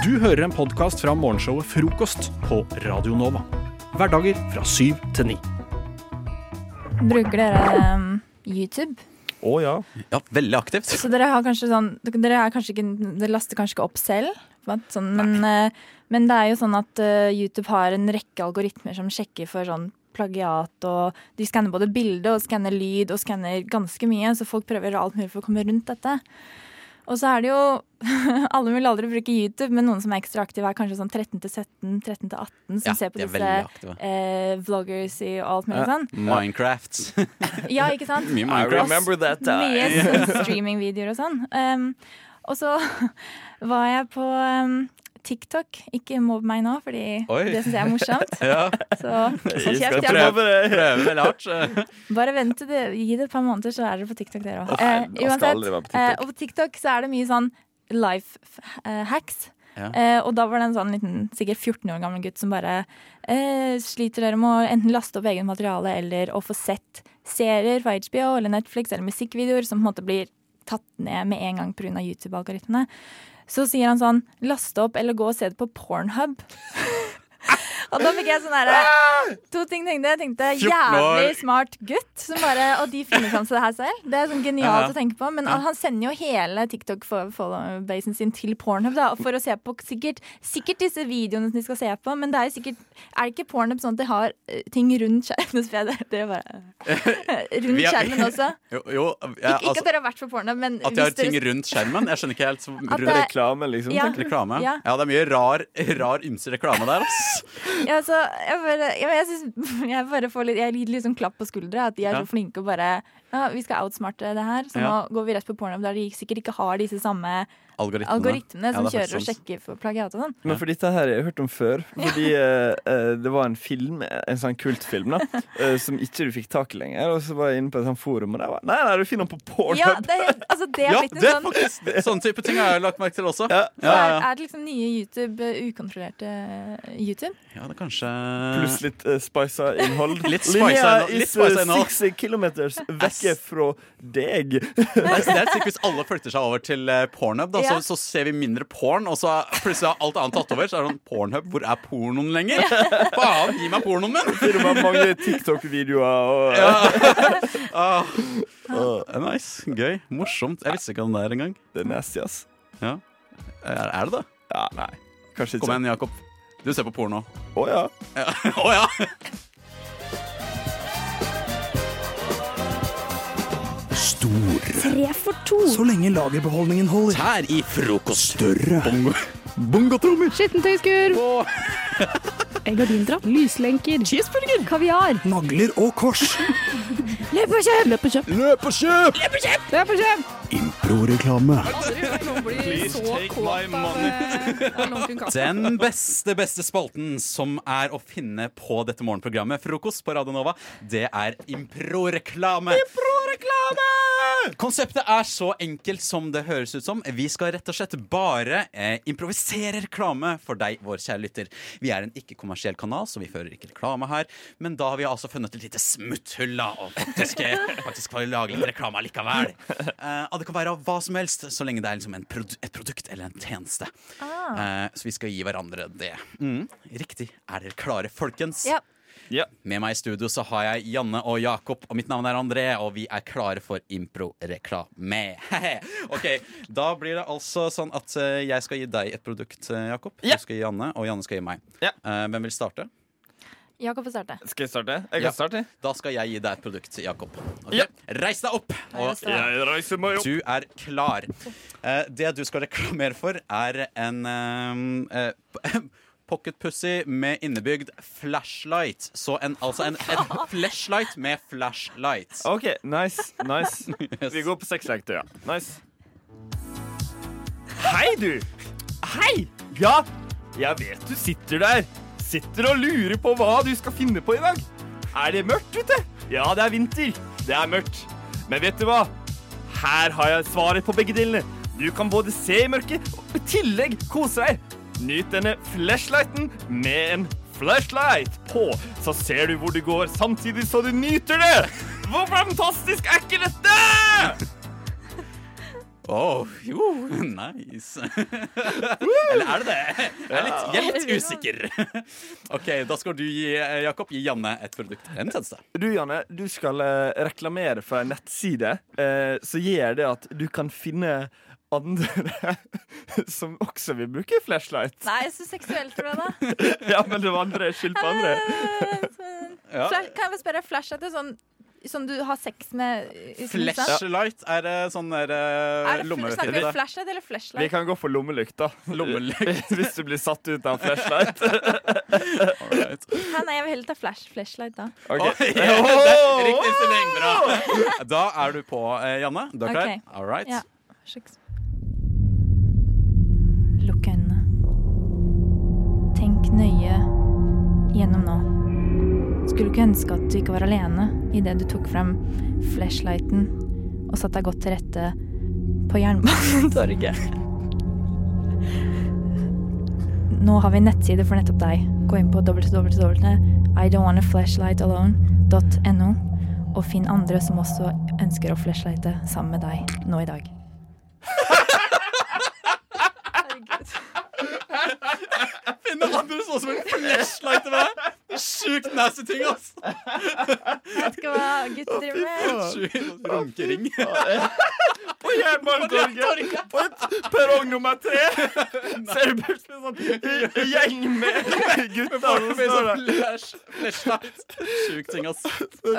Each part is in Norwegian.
Du hører en podkast fra morgenshowet Frokost på Radio Nova. Hverdager fra syv til ni. Bruker dere um, YouTube? Å ja. Ja, veldig aktivt. Så dere har kanskje sånn Dere, er kanskje ikke, dere laster kanskje ikke opp selv? Sånn, men, eh, men det er jo sånn at uh, YouTube har en rekke algoritmer som sjekker for sånn plagiat, og de skanner både bilde og skanner lyd og skanner ganske mye, så folk prøver alt mulig for å komme rundt dette. Og så er det jo Alle vil aldri bruke YouTube, men noen som er ekstra aktive, er kanskje sånn 13 til 17, 13 til 18, som Ja, ser på disse eh, vloggers i og alt mulig sånn. Uh, Minecraft. Ja, ikke sant? I remember that time. Mye streamingvideoer og sånn. Um, og så var jeg på um, TikTok. Ikke mobb meg nå, fordi Oi. det syns jeg er morsomt. Ja, Så hold kjeft. Ja. prøve det. hardt. Bare vent til det, gi det et par måneder, så er dere på TikTok, dere òg. Oh, TikTok. eh, og på TikTok så er det mye sånn life eh, hacks. Ja. Eh, og da var det en sånn liten, sikkert 14 år gammel gutt som bare eh, Sliter dere med å enten laste opp eget materiale eller å få sett serier fra HBO eller Netflix eller musikkvideoer som på en måte blir tatt ned med en gang pga. YouTube-algoritmene. Så sier han sånn Laste opp eller gå og se det på Pornhub. og da fikk jeg sånn herre To ting tenkte jeg. tenkte Jævlig smart gutt. Som bare, og de finner fram til det her selv. Det er sånn genialt Ja. å tenke på. Men han sender jo hele TikTok-follow-basen sin til Pornhub da, for å se på sikkert, sikkert disse videoene som de skal se på. Men det er jo sikkert Er det ikke Pornhub sånn at de har eh, ting rundt skjermen? Det, det er bare, rundt skjermen også. Jo, jo ja, Ikke, ikke altså, at dere har vært på Pornhub, men at de har dere- ting rundt skjermen? Jeg skjønner ikke helt. Så, rundt det- Reklame, liksom. Ja. reklame? Ja. Ja, det er mye rar, rar ymse reklame der, ass. Ja, så jeg bare, ja, jeg, synes, jeg bare får litt Jeg gir litt sånn klapp på skuldra. At de er så flinke og bare Ja, vi skal outsmarte det her, så nå går vi rett på Pornhub der de sikkert ikke har disse samme Algoritmene. algoritmene som Ja, er kjører og sjekker for plagiat og sånn. Men for dette her jeg har jeg hørt om før. Fordi eh, eh, det var en film, en sånn kultfilm, da, eh, som ikke du fikk tak i lenger. Og så var jeg inne på et sånt forum, og der var Nei, nei, du finner den på Pornhub! Ja, det, er altså, det er Ja, blitt en det sånn faktisk Sånne type ting har jeg lagt merke til også. Ja. Ja, er, ja, er det liksom nye YouTube eh, ukontrollerte eh, YouTube? ja, det er kanskje Pluss litt uh, spisa innhold. Litt spisa innhold, litt is spisa innhold. six kilometers vekke fra deg. Det er, er sikkert Hvis alle flytter seg over til Pornhub, da, Ja. Så, så ser vi mindre porn. Og så plutselig har alt annet tatt over. Så er det sånn Pornhub, hvor er pornoen lenger? Faen, gi meg pornoen min! Og mange TikTok-videoer og Ja. Ah. Ah, nice. Gøy. Morsomt. Jeg visste ikke om det der engang. Det er nasty, ass. Ja. Er, er det det? Ja, nei. Kanskje Kom igjen, Jakob. Du ser på porno. Å ja. Ja. Å ja! Stor. Tre for to. Så lenge lagerbeholdningen holder. Tær i frokost. Større. Bongo. Bongotrommer. Skittentøyskur. Gardindrapp. Lyslenker. Cheeseburger. Kaviar. Nagler og kors. Løp og kjøp! Løp og kjøp! Løp og kjøp! Løp og kjøp! Løp og take money. Den beste, beste spalten som er å finne på dette morgenprogrammet, Frokost på Radio Nova, det er improreklame. Improreklame! Konseptet er så enkelt som det høres ut som. Vi skal rett og slett bare eh, improvisere reklame for deg, vår kjære lytter. Vi er en ikke-kommersiell kanal, så vi fører ikke reklame her. Men da har vi altså funnet et lite smutthull, da, og faktisk, eh, faktisk får vi lage litt reklame likevel. Eh, det kan være hva som helst, så lenge det er liksom en produ et produkt eller en tjeneste. Eh, så vi skal gi hverandre det. Mm, riktig. Er dere klare, folkens? Ja. Ja. Med meg i studio så har jeg Janne og Jakob, og mitt navn er André, og vi er klare for impro-reklame. ok, Da blir det altså sånn at eh, jeg skal gi deg et produkt, eh, Jakob. Ja. Du skal gi Janne, og Janne skal gi meg. Ja. Eh, hvem vil starte? Jakob får starte. Skal jeg starte? Jeg kan Ja. starte. Da skal jeg gi deg et produkt, Jakob. Ok, Ja. Reis deg opp! Og Jeg reiser meg opp. du er klar. Eh, det du skal reklamere for, er en eh, eh, Pocketpussy med innebygd flashlight. Så en, altså en, en flashlight med flashlight. OK, nice. nice Yes. Vi går på sexlekter, ja. Nice. Hei, du. Hei. Ja, jeg vet du sitter der. Sitter og lurer på hva du skal finne på i dag. Er det mørkt ute? Ja, det er vinter. Det er mørkt. Men vet du hva? Her har jeg svaret på begge delene. Du kan både se i mørket og i tillegg kose deg. Nyt denne flashlighten med en flashlight på, så ser du hvor du går samtidig så du nyter det. Hvor fantastisk er ikke dette? Åh, jo, nice. Eller er det det? Jeg er litt, jeg er litt usikker. OK, da skal du gi eh, Jakob gi Janne et produkt. En tjeneste. Du, Janne, du skal eh, reklamere for en nettside eh, som gjør det at du kan finne andre som også vil bruke flashlight. Nei, så seksuelt tror jeg da. Ja, men det var andre skyld på andre. Ja. Kan jeg spørre, flashlight er sånn som du har sex med? sant? Flashlight er det sånn der Er uh, det, fl- snakker vi flashlight eller Vi kan gå for lommelykt, da. Lommelykt. Hvis du blir satt ut av flashlight. Alright. Hæ, nei, jeg vil heller ta flash, flashlight, da. Okay. Oh, yeah. Riktig stilling, bra. Da er du på, eh, Janne. Du er klar? Ok. All right. Ja. Lukk øynene. Tenk nøye gjennom nå. Skulle ikke ønske at du ikke var alene idet du tok frem flashlighten og satte deg godt til rette på Jernbanetorget. Nå har vi nettsider nettside for nettopp deg. Gå inn på www.idon'twannaflashlightalone.no og finn andre som også ønsker å flashlighte sammen med deg nå i dag. Finne andre som en flashlight med deg. Sjukt nasty ting, ass. Vet ikke hva gutter driver med. Runkering. På Jernbanetorget! På et perrong nummer tre! Ser du plutselig sånn gjeng med gutter som Med står sånn der. Sjukt ting, ass. Så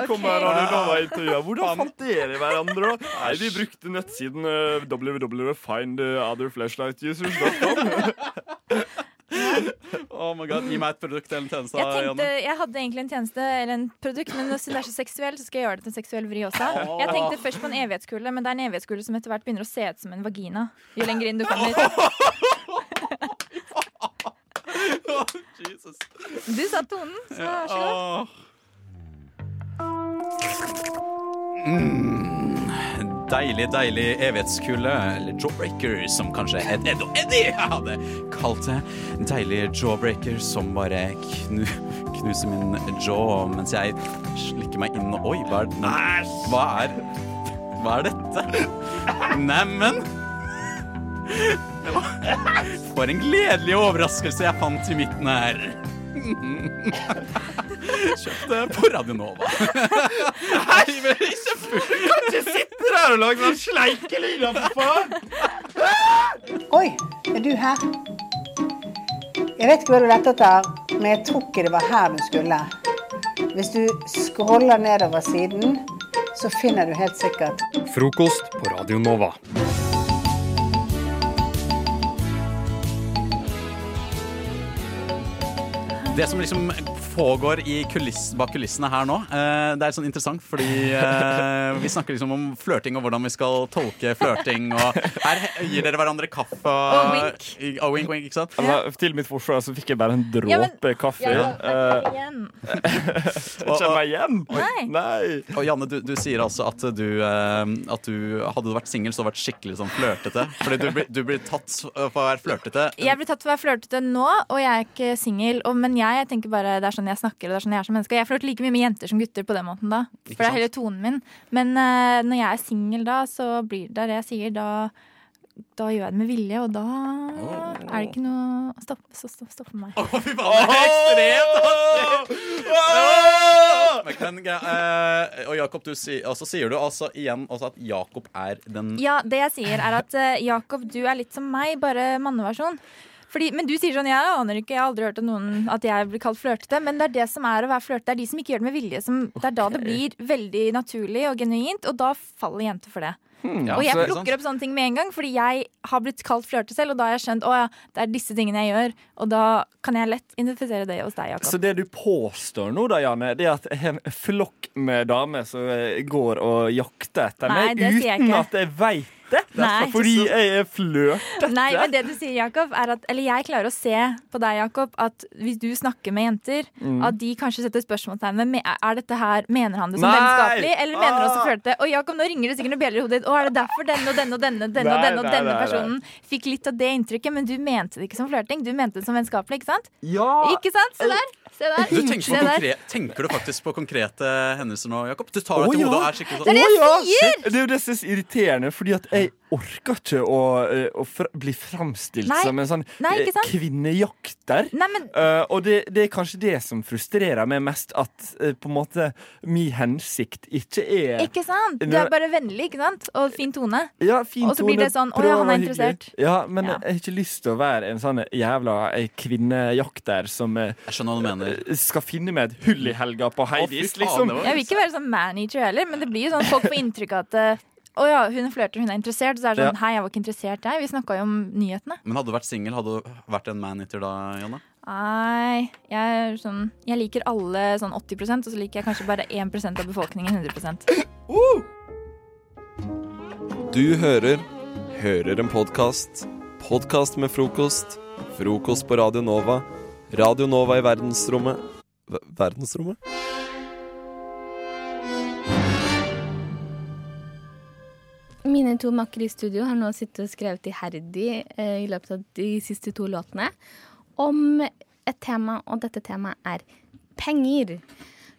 kommer Ok. Radionova-intervjuet. Hvordan Faen. fant dere hverandre? da? Nei, Vi brukte nettsiden uh, www.findotherflashlightusers.com. Oh my god, Gi meg et produkt eller en tjeneste, Jeg, tenkte, jeg hadde egentlig en tjeneste eller en produkt, men siden det er så seksuell, så skal jeg gjøre det til en seksuell vri også. Jeg tenkte først på en evighetskule, men det er en evighetskule som etter hvert begynner å se ut som en vagina. Jo lenger inn du kommer. Jesus. Du sa tonen, så vær så god. Åh. Mm. Deilig, deilig evighetskulde, eller jawbreaker, som kanskje Ed, Ed Eddie hadde kalt det. Deilig jawbreaker som bare knu, knuser min jaw mens jeg slikker meg inn og Oi, hva er, men, hva er Hva er dette? Neimen For en gledelig overraskelse jeg fant i midten her. Kjøpte på Radio Nova. Nei, men ikke full. Sitter her og lager sånn sleikelyder, for faen! Oi, er du her? Jeg vet ikke hva du lette etter, men jeg tror ikke det var her du skulle. Hvis du scroller nedover siden, så finner du helt sikkert Frokost på Radio Nova. Det som liksom pågår i kuliss, bak kulissene her nå, eh, det er sånn interessant, fordi eh, vi snakker liksom om flørting og hvordan vi skal tolke flørting. Og her gir dere hverandre kaffe. Og wink. Og wink, wink, ikke sant? Altså, til mitt forsvar så fikk jeg bare en dråpe Ja, men- kaffe. Ja, Eh, igjen. Kjenner meg igjen? Nei. Nei. Og Janne, du, du sier altså at du, eh, at du Hadde du vært singel, så hadde du vært skikkelig sånn flørtete. Fordi du, blir- du blir tatt for å være flørtete. Jeg blir tatt for å være flørtete nå, og jeg er ikke singel. Men jeg, jeg tenker bare det er sånn jeg snakker, og det er sånn jeg er som menneske. Jeg flørter like mye med jenter som gutter på den måten da. Ikke For det er hele tonen min. Men uh, når jeg er singel da, så blir det det jeg sier. Da, da gjør jeg det med vilje, og da er det ikke noe Stopp, så stopp, stopp meg. Å, fy faen, det er ekstremt! Men, men, uh, og Jakob, du sier, og så sier du altså igjen også at Jakob er den Ja, det jeg sier er at uh, Jakob, du er litt som meg, bare manneversjon. Fordi, men du sier sånn, jeg aner ikke, jeg har aldri hørt at noen at jeg blir kalt flørtete. Men det er det som er å være flørtete. Det er de som ikke gjør det med vilje. Som, det er da det blir veldig naturlig og genuint, og da faller jenter for det. Ja, og jeg plukker opp sånne ting med en gang, fordi jeg har blitt kalt flørte selv, og da har jeg skjønt å ja, det er disse tingene jeg gjør, og da kan jeg lett identifisere det hos deg, Jakob. Så det du påstår nå, da, Janne, det er at jeg har en flokk med damer som går og jakter etter meg uten at jeg veit det? Nei. Fordi jeg er flørtete? Nei, men det du sier, Jakob, er at Eller jeg klarer å se på deg, Jakob, at hvis du snakker med jenter, Mm. at de kanskje setter spørsmålstegn ved Er dette her Mener han det som Nei! vennskapelig, eller mener han også Ah! flørtete? Og Jakob, nå ringer det sikkert noen bjeller i hodet ditt. Å, er det derfor denne og denne og denne denne og Nei, denne og nei, denne nei, nei. personen fikk litt av det inntrykket, men du mente det ikke som flørting, du mente det som vennskapelig, ikke sant? Ja! Ikke sant? Se der! Se der. du tenker, Se der. tenker du faktisk på konkrete hendelser nå, Jakob? Du tar deg til ja. hodet og er skikkelig Det er sånn det jeg sier! Det er jo det som er irriterende, fordi at jeg orker ikke å, eh, å fra, bli framstilt Nei. som en sånn Nei, eh, kvinnejakter. Nei, men uh, og det, det er kanskje det som frustrerer meg mest, at uh, på en måte min hensikt ikke er ikke sant? Du er bare vennlig, ikke sant? Og fin tone. ja, fin og så blir det sånn, «Å ja, han er å være hyggelig». interessert. Ja, men Ja. jeg har ikke lyst til å være en sånn jævla kvinnejakter som Jeg skjønner hva du mener. skal finne meg et hull i helga på Heidis, liksom. Jeg vil ikke være sånn man-eater heller, men det blir jo sånn folk får inntrykk av at å ja, hun flørter, hun er interessert. Så er det sånn, hei, jeg var ikke interessert, jeg. Vi snakka jo om nyhetene. Men hadde du vært singel, hadde du vært en maneater da, Jonna? Nei, jeg er sånn Jeg liker alle sånn 80% og så liker jeg kanskje bare 1% av befolkningen 100% Du hører Hører en podkast. Podkast med frokost. Frokost på Radio Nova. Radio Nova i verdensrommet V Verdensrommet? Mine to makker i studio har nå sittet og skrevet iherdig eh, i løpet av de siste to låtene om et tema, og dette temaet er penger.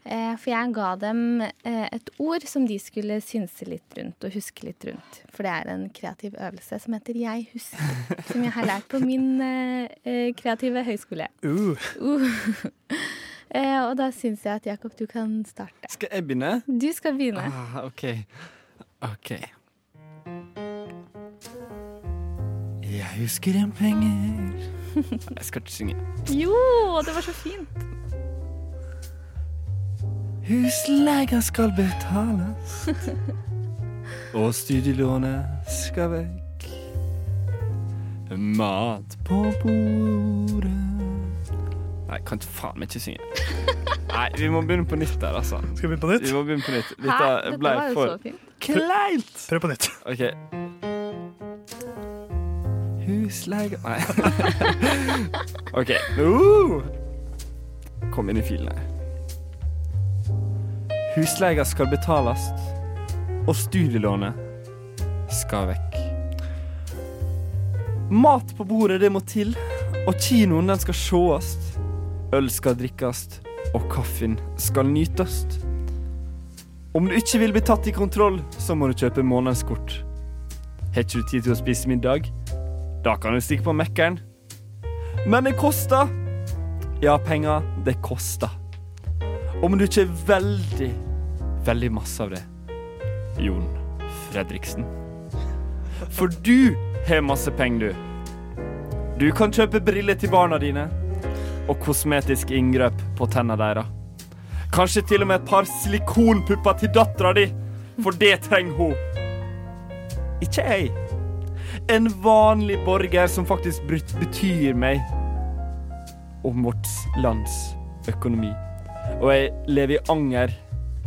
Eh, for jeg ga dem eh, et ord som de skulle synse litt rundt og huske litt rundt. For det er en kreativ øvelse som heter Jeg husker, som jeg har lært på min eh, eh, kreative høyskole. Uh, Uh. eh, og da syns jeg at Jakob, du kan starte. skal jeg begynne? Du skal begynne. Ah, OK. OK. Jeg husker en penger Jeg skal ikke synge. Jo, det var så fint. Husleia skal betales, og studielånet skal vekk. Mat på bordet Nei, kan ikke faen meg ikke synge. Nei, vi må begynne på nytt der, altså. Skal vi begynne på nytt? Vi må begynne på nytt. Hæ? Dette Dette ble var jo for så fint. kleint. Prøv på nytt. OK. Husleie Nei. OK. Uh! Kom inn i filen her. Husleia skal betales, og studielånet skal vekk. Mat på bordet, det må til, og kinoen den skal sjåast. Øl skal drikkast, og kaffen skal nytast. Om du ikke vil bli tatt i kontroll, så må du kjøpe månedskort. Har ikke du tid til å spise middag? Da kan du stikke på Mækkern. Men det koster. Ja, penger, det koster. Om du ikke er veldig, veldig masse av det. Jon Fredriksen. For du har masse penger, du. Du kan kjøpe briller til barna dine. Og kosmetisk inngrep på tennene deres. Kanskje til og med et par silikonpupper til dattera di, for det trenger hun. Ikke jeg. En vanlig borger som faktisk betyr meg om vårt lands økonomi. Og jeg lever i anger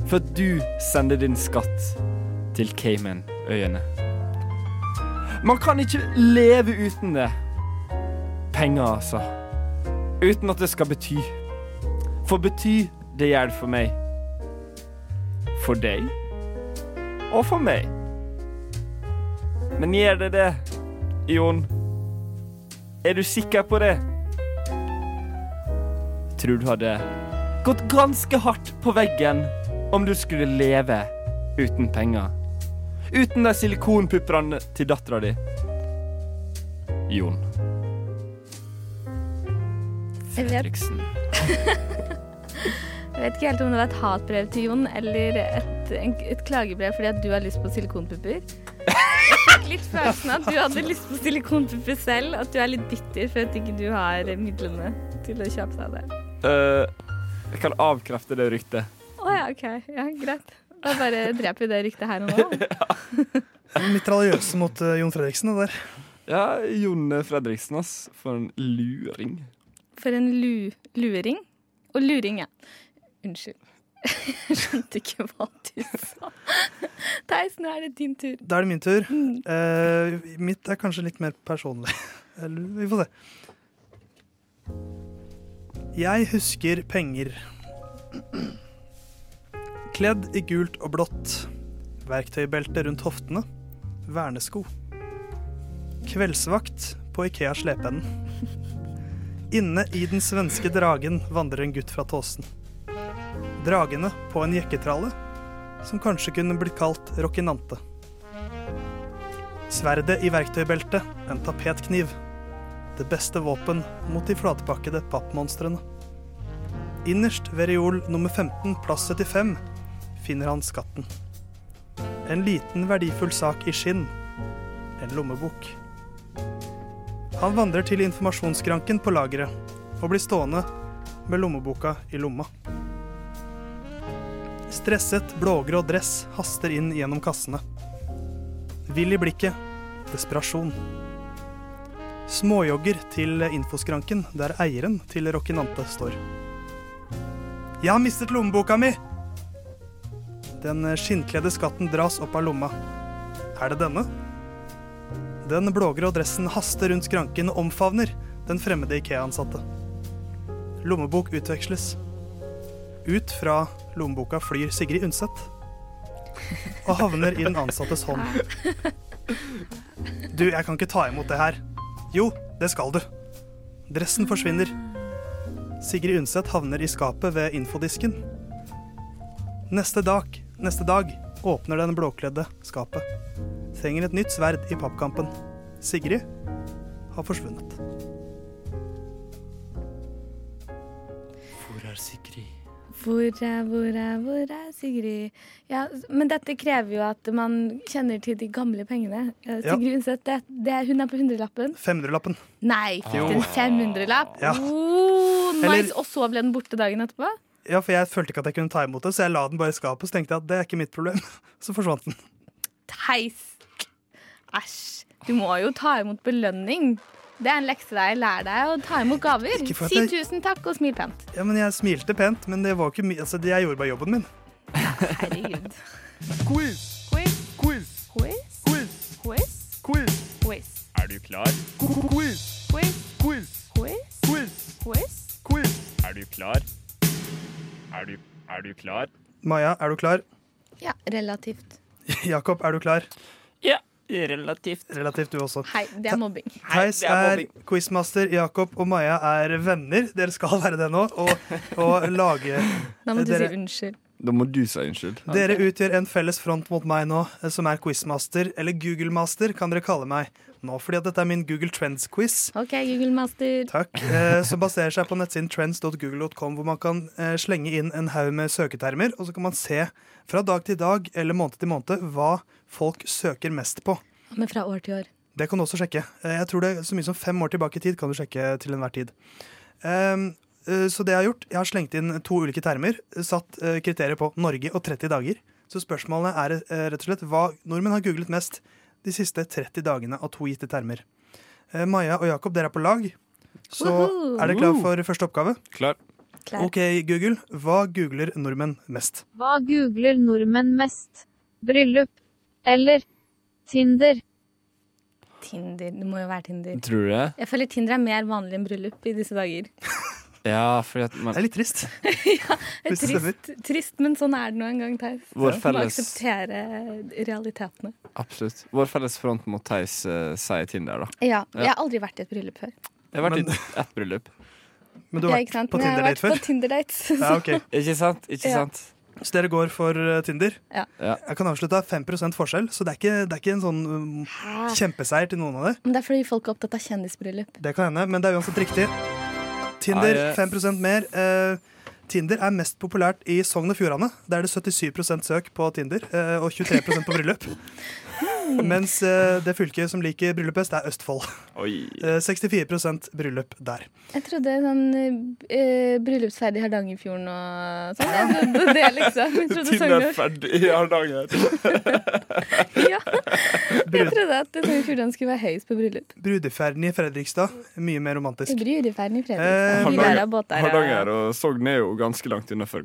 for at du sender din skatt til Caymanøyene. Man kan ikke leve uten det. Penger, altså. Uten at det skal bety. For bety, det gjør det for meg. For deg. Og for meg. Men gjør det det, Jon? Er du sikker på det? Tror du hadde gått ganske hardt på veggen om du skulle leve uten penger? Uten de silikonpuppene til dattera di? Jon Fredriksen. jeg vet ikke helt om det var et hatbrev til Jon eller et, et klagebrev fordi at du har lyst på silikonpupper. Fikk litt følelsen at du hadde lyst på silikonpupper selv. At du er litt bitter for at ikke du har midlene til å kjøpe seg det. Uh, jeg kan avkrefte det ryktet. Å ja, OK. Ja, greit. Da bare dreper vi det ryktet her og nå. Mitraljøse mot uh, Jon Fredriksen, det der. Ja, Jon Fredriksen, ass. For en luring. For en lu luring. Og luring, ja. Unnskyld. Jeg skjønte ikke hva du sa. Theis, nå er det din tur. Da er det min tur. Mm. Uh, mitt er kanskje litt mer personlig. Eller, vi får se. Jeg husker penger. Kledd i gult og blått. Verktøybelte rundt hoftene. Vernesko. Kveldsvakt på Ikea Slepeenden. Inne i den svenske dragen vandrer en gutt fra Tåsen. Dragene på en jekketralle, som kanskje kunne blitt kalt Rocinante. Sverdet i verktøybeltet, en tapetkniv. Det beste våpen mot de flatpakkede pappmonstrene. Innerst ved reol nummer 15, plass 75, finner han skatten. En liten verdifull sak i skinn. En lommebok. Han vandrer til informasjonsskranken på lageret og blir stående med lommeboka i lomma. Stresset, blågrå dress haster inn gjennom kassene. Vill i blikket, desperasjon. Småjogger til infoskranken der eieren til Rocinante står. Jeg har mistet lommeboka mi! Den skinnkledde skatten dras opp av lomma. Er det denne? Den blågrå dressen haster rundt skranken og omfavner den fremmede Ikea-ansatte. Lommebok utveksles. Ut fra lommeboka flyr Sigrid Undset og havner i den ansattes hånd. Du, jeg kan ikke ta imot det her. Jo, det skal du. Dressen forsvinner. Sigrid Undset havner i skapet ved infodisken. Neste dag, neste dag åpner den blåkledde skapet. Trenger et nytt sverd i pappkampen. Sigrid har forsvunnet. Hvor er, hvor er, hvor er Sigrid? Ja, men dette krever jo at man kjenner til de gamle pengene. Sigrid Undset, det, det, hun er på hundrelappen. 500-lappen. Nei, fikk du en 500-lapp? Ja. Oh, nice. Eller- Og så ble den borte dagen etterpå? Ja, for jeg følte ikke at jeg kunne ta imot det, så jeg la den bare i skapet. Så tenkte jeg at det er ikke mitt problem. Så forsvant den. Theis. Æsj. Du må jo ta imot belønning. Det er en lekse deg. Lær deg å ta imot gaver. Si jeg- tusen takk og smil pent. Ja, men Jeg smilte pent, men det var ikke mi altså, jeg gjorde bare jobben min. Herregud. Quiz! Quiz. Quiz! Quiz. Quiz! Quiz. Quiz! Quiz. Er du klar? Quiz! Quiz. Quiz! Quiz. Quiz! Quiz. Quiz! Er du klar? Er du, er du klar? Maja, er du klar? Ja, relativt. Jakob, er du klar? Ja, relativt. Relativt, du også. Hei, det er mobbing. Theis det er er quizmaster, Jakob og Maja er venner. Dere skal være det nå. Og, og lage Da må du Dere- si unnskyld. Da må du si unnskyld. Dere utgjør en felles front mot meg nå, som er quizmaster, eller Google-master, kan dere kalle meg nå, fordi at dette er min Google Trends-quiz. OK, Google Master. Takk. Eh, som baserer seg på nettsiden trends.google.com, hvor man kan eh, slenge inn en haug med søketermer, og så kan man se fra dag til dag eller måned til måned hva folk søker mest på. Men fra år til år. Det kan du også sjekke. Eh, Jeg tror det er Så mye som fem år tilbake i tid kan du sjekke til enhver tid. Um, eh, så det jeg har gjort, jeg har slengt inn to ulike termer. Satt eh, kriterier på Norge og 30 dager. Så spørsmålene er rett og slett hva nordmenn har googlet mest de siste 30 dagene av to gitte termer. Maja og Jakob, dere er på lag. Så er dere klar for første oppgave? Klar. Klar. OK, Google. Hva googler nordmenn mest? Hva googler nordmenn mest? Bryllup. Eller Tinder. Tinder. Det må jo være Tinder. Tror du det? Jeg føler Tinder er mer vanlig enn bryllup i disse dager. Ja, fordi at man Det er litt trist. Det er Hvis det trist, trist, men sånn er det nå en gang, Theis. Vår felles... må akseptere realitetene. Absolutt. Vår felles front mot Theis uh, sier Tinder, da. Ja, Ja. Jeg har aldri vært i et bryllup før. Jeg har vært Men- i ett bryllup. Men du har Ja, på vært på Men jeg har Tinder-date vært før? På Tinder-dates. Ja, ok. Ikke sant? Ikke Ja. sant? Så dere går for eh, Tinder? Ja. Ja. Jeg kan avslutte 5% forskjell, så det er ikke, det er ikke en sånn um, kjempeseier til noen av det. Men det er fordi folk er opptatt av kjendisbryllup. Det kan hende, men det er uansett riktig. Tinder Nei, eh. 5 mer. Uh, Tinder er mest populært i Sogn og Fjordane. Der er det 77% søk på Tinder uh, og 23% på bryllup. Mens eh, det fylket som liker bryllup best, er Østfold. Oi. Eh, 64% bryllup der. Jeg trodde sånn uh, bryllupsferdig i Hardangerfjorden og sånn. Jeg trodde det, liksom. Jeg trodde er ferdig i Hardanger. ja. Jeg trodde at Sognefjorden skulle være høyest på bryllup. Brudeferden i Fredrikstad, mye mer romantisk. Brudeferden i Eh, Fredrikstad. Eh, og- Hardanger og Sogn er jo ganske langt unna fra,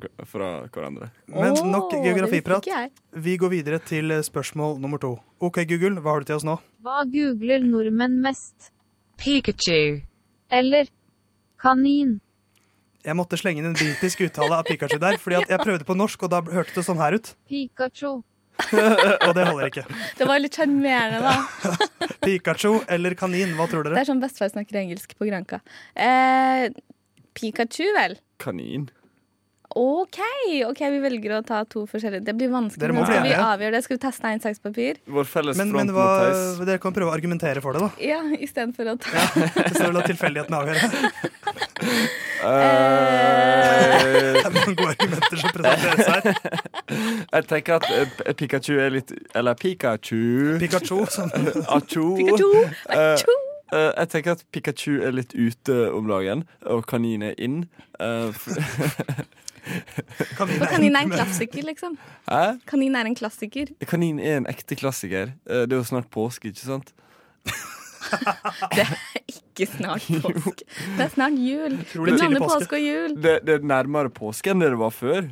hverandre. Men nok geografiprat. Vi går videre til eh, spørsmål nummer to. OK, Google, hva har du til oss nå? Hva googler nordmenn mest? Pikachu. Eller kanin. Jeg måtte slenge inn en britisk uttale av Pikachu der, fordi jeg prøvde på norsk, og da hørtes det sånn her ut. Pikachu. Og det holder ikke. Det var litt sjarmerende, da. Pikachu eller kanin, hva tror dere? Det er sånn bestefar snakker engelsk på Granka. Eh, Pikachu, vel? Kanin. OK, ok, vi velger å ta to forskjellige. Det blir vanskelig. Dere må men skal vi avgjøre det? Skal vi ta stein, saks, papir? Vår felles Men, front men hva, mot Theis. dere kan prøve å argumentere for det, da. Ja, istedenfor å ta Så får vi la tilfeldigheten avgjøre. Eh, Det er mange gode argumenter som presenteres her. jeg tenker at eh, Pikachu er litt Eller Pikachu. Pikachu, Sånn. Achu. Pikachu! Eh, Achu! Uh, jeg tenker at Pikachu er litt ute om dagen, og kanin er inn. Eh, f- er, kanin er en klassiker, liksom. Hæ? Kanin er en klassiker. Kanin er en ekte klassiker. Eh, det er jo snart påske, ikke sant? Det er ikke snart påske. Det er snart jul. Vi blander påske. påske og jul. Det, det er nærmere påske enn det det var før.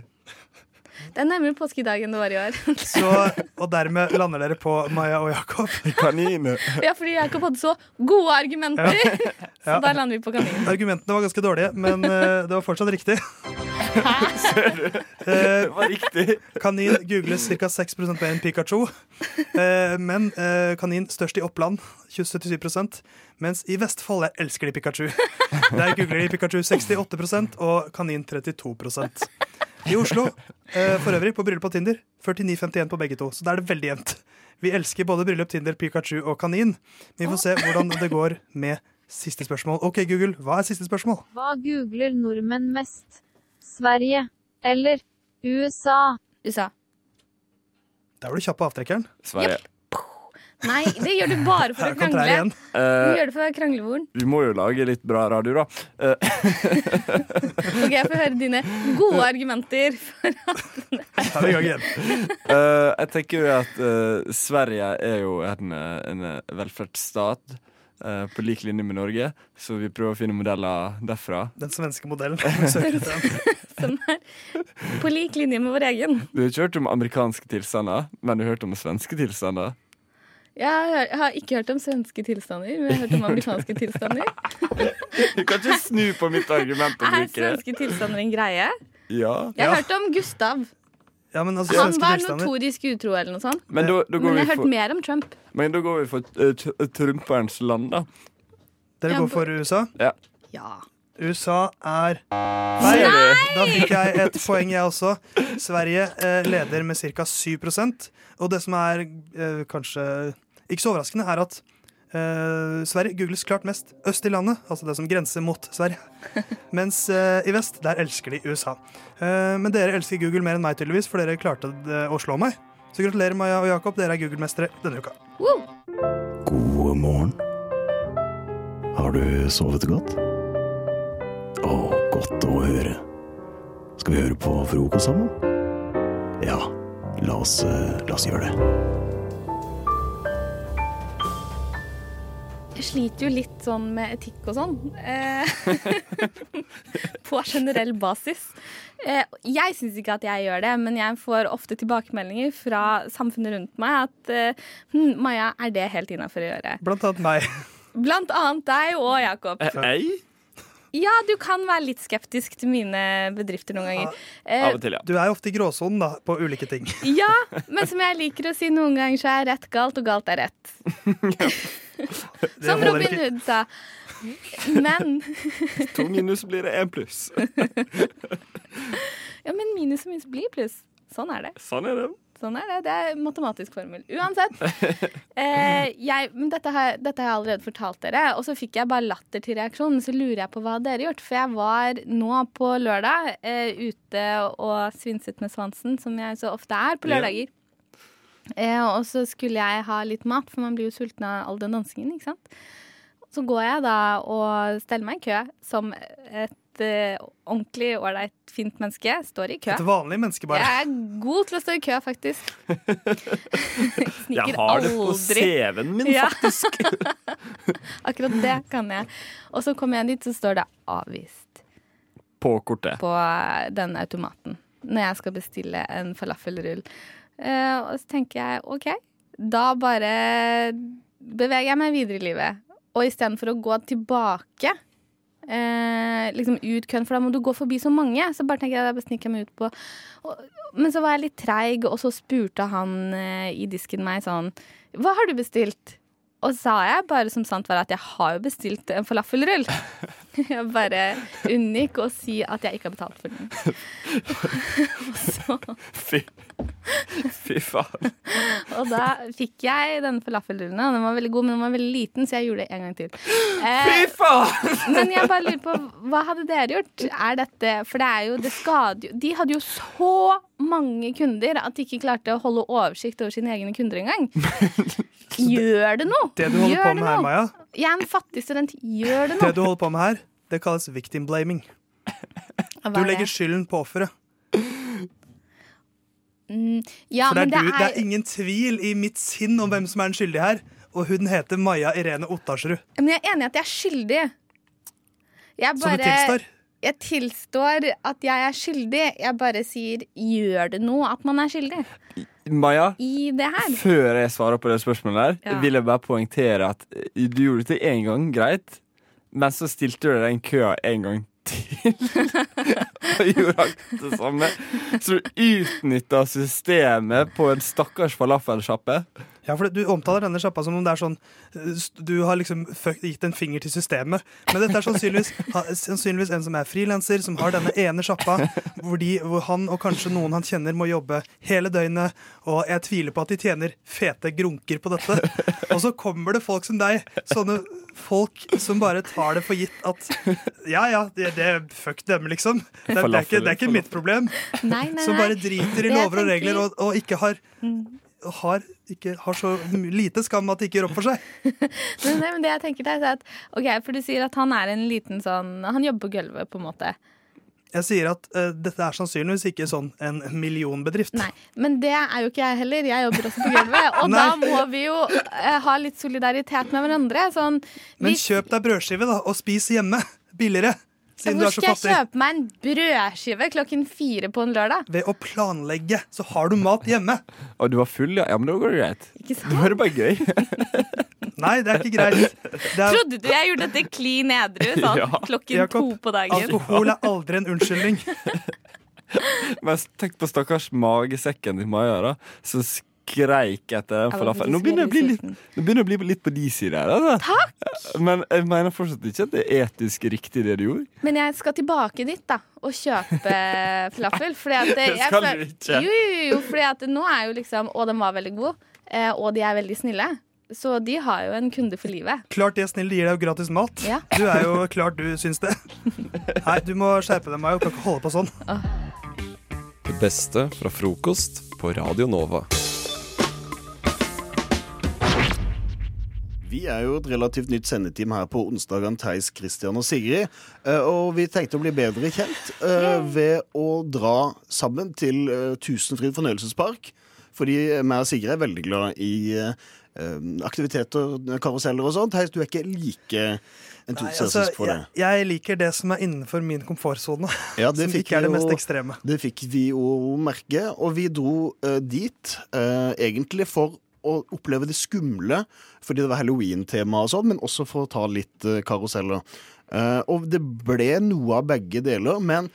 Det er nærmere påske i dag enn det var i år. Så, og dermed lander dere på Maja og Jakob. Kanin. Ja, fordi Jakob hadde så gode argumenter. Så Ja. da lander vi på kanin. Argumentene var ganske dårlige, men eh, det var fortsatt riktig. Det Eh, var riktig. kanin googles ca. 6% mer enn Pikachu. Eh, men eh, kanin størst i Oppland, 77% mens i Vestfold jeg elsker de Pikachu. Der googler de Pikachu 68% og kanin 32% I Oslo, eh, for øvrig, på bryllup og Tinder, 49-51 på begge to. Så da er det veldig jevnt. Vi elsker både bryllup, Tinder, Pikachu og kanin. Vi får se hvordan det går med siste spørsmål. OK, Google, hva er siste spørsmål? Hva googler nordmenn mest? Sverige eller USA? USA. Der var du kjapp på avtrekkeren. Sverige. Nei, det gjør du bare for å krangle. Du Eh, gjør det for å være kranglevoren. vi må jo lage litt bra radio, da. Eh, Ok, jeg får høre dine gode argumenter. Er vi i gang igjen. eh, jeg tenker jo at Sverige er jo en, en velferdsstat eh, på lik linje med Norge, så vi prøver å finne modeller derfra. Den svenske modellen. Som er på lik linje med vår egen. Du har ikke hørt om amerikanske tilstander, men du har hørt om svenske tilstander? Jeg har, jeg har ikke hørt om svenske tilstander, men jeg har hørt om amerikanske tilstander. Du kan ikke snu på mitt argument Er svenske tilstander en greie? Ja. Jeg har Ja. hørt om Gustav. Ja, men altså, Han var notorisk utro eller noe sånt. Men da, da, Men jeg har hørt for, mer om Trump. men da går vi for uh, trumperens land, da. Dere Ja, går for USA? Ja. Ja. USA er feil. Da fikk jeg et poeng, jeg også. Sverige eh, leder med ca. 7% Og det som er eh, kanskje ikke så overraskende, er at eh, Sverige googles klart mest øst i landet, altså det som grenser mot Sverige. Mens eh, i vest, der elsker de USA. Eh, men dere elsker Google mer enn meg, tydeligvis, for dere klarte å slå meg. Så gratulerer, Maja og Jakob. Dere er Google-mestere denne uka. God morgen. Har du sovet godt? Å, godt å høre. Skal vi høre på frokost sammen? Ja, la oss, eh, la oss gjøre det. Jeg sliter jo litt sånn med etikk og sånn. Eh, på generell basis. Eh, jeg syns ikke at jeg gjør det, men jeg får ofte tilbakemeldinger fra samfunnet rundt meg at hm, Maja, er det helt innafor å gjøre? Blant annet meg. Blant annet deg og Jakob. Ei? Ja, du kan være litt skeptisk til mine bedrifter noen ganger. Eh, Av og til, ja. Du er ofte i gråsonen da, på ulike ting. ja, men som jeg liker å si noen ganger, så er rett galt, og galt er rett. Som Robin. Hood sa. Men To minus blir det én pluss. Ja, men minus og minus blir pluss. Sånn er det. Sånn er det. Sånn er det. Det er matematisk formel. Uansett. Eh, jeg, men dette har, dette har jeg allerede fortalt dere, og så fikk jeg bare latter til reaksjonen. Så lurer jeg på hva dere har gjort. For jeg var nå på lørdag eh, ute og svinset med svansen, som jeg så ofte er på lørdager. Eh, og så skulle jeg ha litt mat, for man blir jo sulten av all den dansingen, ikke sant. Så går jeg da og steller meg i kø som et eh, ordentlig ålreit, fint menneske. Står i kø. Et vanlig menneske, bare. Jeg er god til å stå i kø, faktisk. Sniker Jeg har det på aldri. CV-en min, faktisk. Akkurat det kan jeg. Og så kommer jeg dit, så står det 'avvist' På kortet. på eh, den automaten når jeg skal bestille en falafelrull. Uh, og så tenker jeg OK, da bare beveger jeg meg videre i livet. Og istedenfor å gå tilbake eh, liksom ut køen, for da må du gå forbi så mange. Så bare tenker jeg da jeg jeg meg ut på og, Men så var jeg litt treig, og så spurte han eh, i disken meg sånn Hva har du bestilt? Og sa jeg bare som sant var at jeg har jo bestilt en falafelrull. Jeg bare unngikk å si at jeg ikke har betalt for den. Fy, fy faen. Og da fikk jeg denne falafelrullen. Den var veldig god, men den var veldig liten, så jeg gjorde det en gang til. Eh, Fy faen! men jeg bare lurer på, hva hadde dere gjort? Er dette For det er jo, det skader jo De hadde jo så mange kunder at de ikke klarte å holde oversikt over sine egne kunder engang. Gjør det noe? Det du holder Gjør på med her. Maja, Jeg er en fattig student. Gjør det det du holder på med her, det kalles victim blaming. Du er legger skylden på offeret. Mm, ja, For det er, men det du, det er, er ingen tvil i mitt sinn om hvem som er den skyldige her. Og hun heter Maja Irene Ottarsrud. Men jeg er enig i at jeg er skyldig. Jeg Så du tilstår? Jeg tilstår at jeg er skyldig. Jeg bare sier gjør det noe at man er skyldig Maja, i det her? før jeg svarer på det spørsmålet der, Ja. vil jeg bare poengtere at eh, du gjorde det én gang, greit, men så stilte du deg den køa en gang til. Og gjorde akkurat det samme. Så du utnytta systemet på en stakkars falafelsjappe. Ja, for Du omtaler denne sjappa som om det er sånn eh, Du har liksom gitt en finger til systemet. Men dette er sannsynligvis, sannsynligvis en som er frilanser, som har denne ene sjappa, hvor, de, hvor han og kanskje noen han kjenner må jobbe hele døgnet. Og jeg tviler på at de tjener fete grunker på dette. Og så kommer det folk som deg. Sånne folk som bare tar det for gitt at Ja ja, det, det fuck dem, liksom. Det, er- det, er ikke, det er ikke mitt problem. Nei, nei, Som bare driter i lover og regler og, og ikke har har, ikke, har så lite skam at de ikke gjør opp for seg. Men, nei, men det jeg tenker der er at Ok, for du sier at han er en liten sånn Han jobber på gulvet, på en måte. Jeg sier at uh, dette er sannsynligvis ikke sånn en millionbedrift. Nei, Men det er jo ikke jeg heller. Jeg jobber også på gulvet. Og da må vi jo uh, ha litt solidaritet med hverandre. Sånn, Men kjøp deg brødskive da, og spis hjemme. Billigere. Siden du Hvor er så skal jeg kjøpe meg en brødskive klokken fire på en lørdag? Ved å planlegge, så har du mat hjemme. Og du var full, ja? Ja, men da går det greit. Ikke sant? Da er det bare gøy. Nei, det er ikke greit. Det er, Trodde du jeg gjorde dette klin edru sånn Ja. klokken Jakob, to på dagen? alkohol er aldri en unnskyldning. Men tenk på stakkars magesekken til Maja, da. Som skreik etter den falafelen. Nå begynner jeg å bli litt, nå begynner jeg å bli litt på de sider her. Altså. Takk! Men jeg mener fortsatt ikke at det er etisk riktig, det du gjorde. Men jeg skal tilbake dit da og kjøpe falafel. Fordi at Det jeg skal du ikke. Jo, jo, jo, fordi at nå er jo liksom Og den var veldig god. eh, Og de er veldig snille. Så de har jo en kunde for livet. Klart de er snille, de gir deg jo gratis mat. Ja. Du er jo klart du syns det. Nei, du må skjerpe deg, Mayo. Kan ikke holde på sånn. Det beste fra frokost på Radio Nova. Vi er jo et relativt nytt sendeteam her på onsdagene, Theis, Christian og Sigrid. Eh, Og vi tenkte å bli bedre kjent eh, ved å dra sammen til eh, Tusenfryd fornøyelsespark. Fordi meg og Sigrid er veldig glad i aktiviteter, karuseller og sånt. Theis, du er ikke like entusiastisk altså, for det. jeg, jeg liker det som er innenfor min komfortsone. Ja, som ikke er det mest jo- ekstreme. Det fikk vi jo merke, og vi dro dit egentlig for å oppleve det skumle, fordi det var halloween-tema og sånn, men også for å ta litt uh, karuseller. Uh, og det ble noe av begge deler, men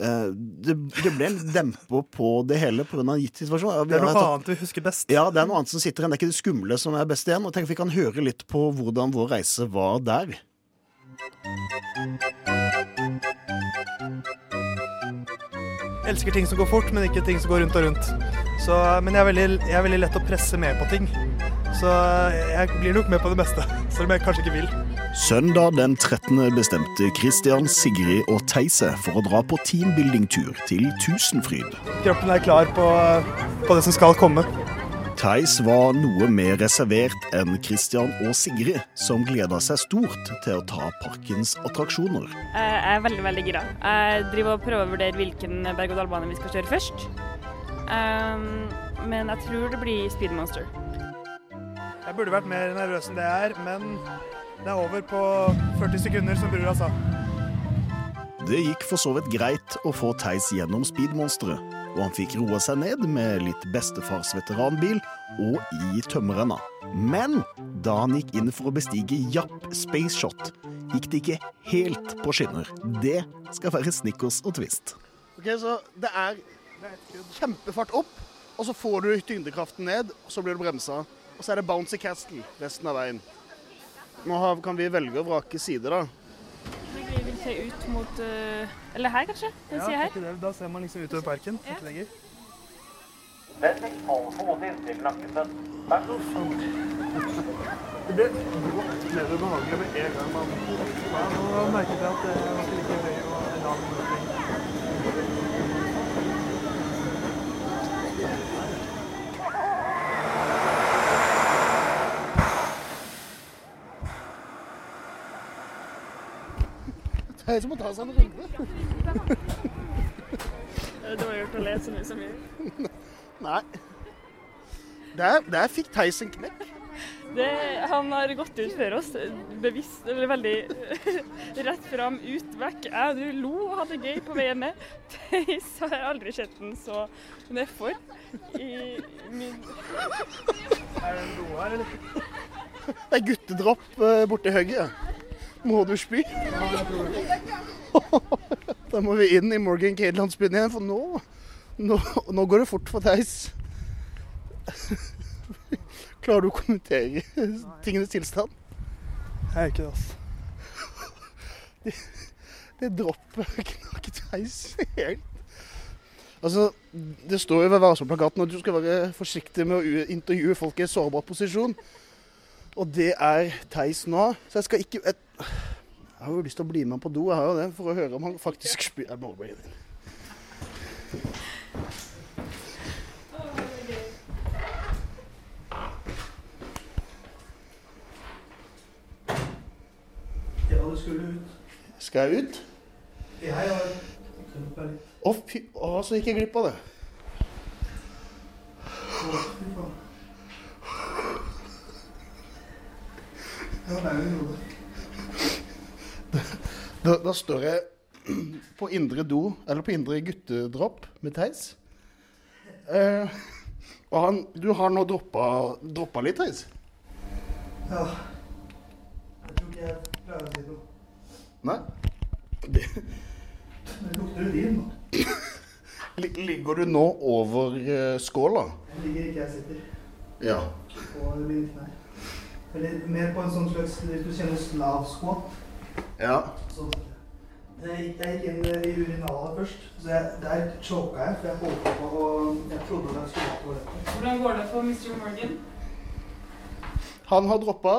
Uh, det, det ble en demper på det hele pga. en gitt situasjon. Det er noe tatt- annet vi husker best. Ja, det er noe annet som sitter igjen. Det er ikke det skumle som er best igjen. Og tenk vi kan høre litt på hvordan vår reise var der. Elsker ting som går fort, men ikke ting som går rundt og rundt. Så, men jeg er, veldig, jeg er veldig lett å presse med på ting. Så jeg blir nok med på det meste, selv om jeg kanskje ikke vil. Søndag den 13. bestemte Christian, Sigrid og Theise for å dra på teambuildingtur til Tusenfryd. Kroppen er klar på, på det som skal komme. Theis var noe mer reservert enn Christian og Sigrid, som gleda seg stort til å ta parkens attraksjoner. Jeg er veldig veldig gira. Jeg driver og prøver å vurdere hvilken berg-og-dal-bane vi skal kjøre først. Um, men jeg tror det blir Speed Monster. Jeg burde vært mer nervøs enn det jeg er, men det er over på 40 sekunder, som brura sa. Det gikk for så vidt greit å få Theis gjennom speedmonsteret, og han fikk roa seg ned med litt bestefars veteranbil og i tømmerrenna. Men da han gikk inn for å bestige Japp Spaceshot, gikk det ikke helt på skinner. Det skal være Snickers og Twist. Ok, Så det er kjempefart opp, og så får du tyngdekraften ned, og så blir du bremsa. Og så er det Bouncy Castle resten av veien. Nå kan vi velge å vrake side, da. Se ut mot eh, Eller her, kanskje? Den Ja, er her. det? Da ser man liksom utover parken. Ja. Ikke lenger. Det ble brått mer ubehagelig med en gang man nå merket jeg at det var ikke like høy og lav Det er som å ta seg en runde. det var gjort å le så mye som mye. Nei. Der, der fikk Theis en knekk. Det, han har gått ut før oss, bevisst, eller veldig rett fram, ut, vekk. Jeg du lo og hadde gøy på veien ned. Theis har jeg aldri sett den så nedfor i min Er det en do her, eller? Det er guttedropp eh, borti høyre. Må du spy? Da må vi inn i Morgan Cade-landsbyen igjen, for nå, nå, nå går det fort for Theis. Klarer du å kommentere tingenes tilstand? Jeg er ikke det, altså. Det, det droppet knaket Theis helt. Altså, Det står jo ved varselplakaten at du skal være forsiktig med å intervjue folk i en sårbar posisjon. Og det er Theis nå. Så jeg skal ikke jeg, jeg har jo lyst til å bli med på do jeg har jo det, for å høre om han faktisk spyr. Jeg må bare inn. Skal jeg ut? Ja, ja. Å, fy Å, så gikk jeg glipp av det. Å, fy faen. Ja, det er jo noe. Da, da står jeg på indre do, eller på indre guttedropp med Theis. Eh, og han, du har nå droppa, droppa litt, Theis? Ja. Jeg tror ikke jeg klarer å si noe. Nei? Det, Det lukter urin nå. Lig- ligger du nå over eh, skåla? Jeg ligger ikke jeg sitter. Ja. Og det blir litt knær. Eller mer på en sånn slags, hvis du kjenner slav squat. Ja. Så, Jeg gikk, jeg gikk inn i urinalet først, så jeg, der choka jeg, for jeg holdt på å Jeg trodde jeg skulle på toalettet. Hvordan går det for Mr. Morgan? Han har droppa.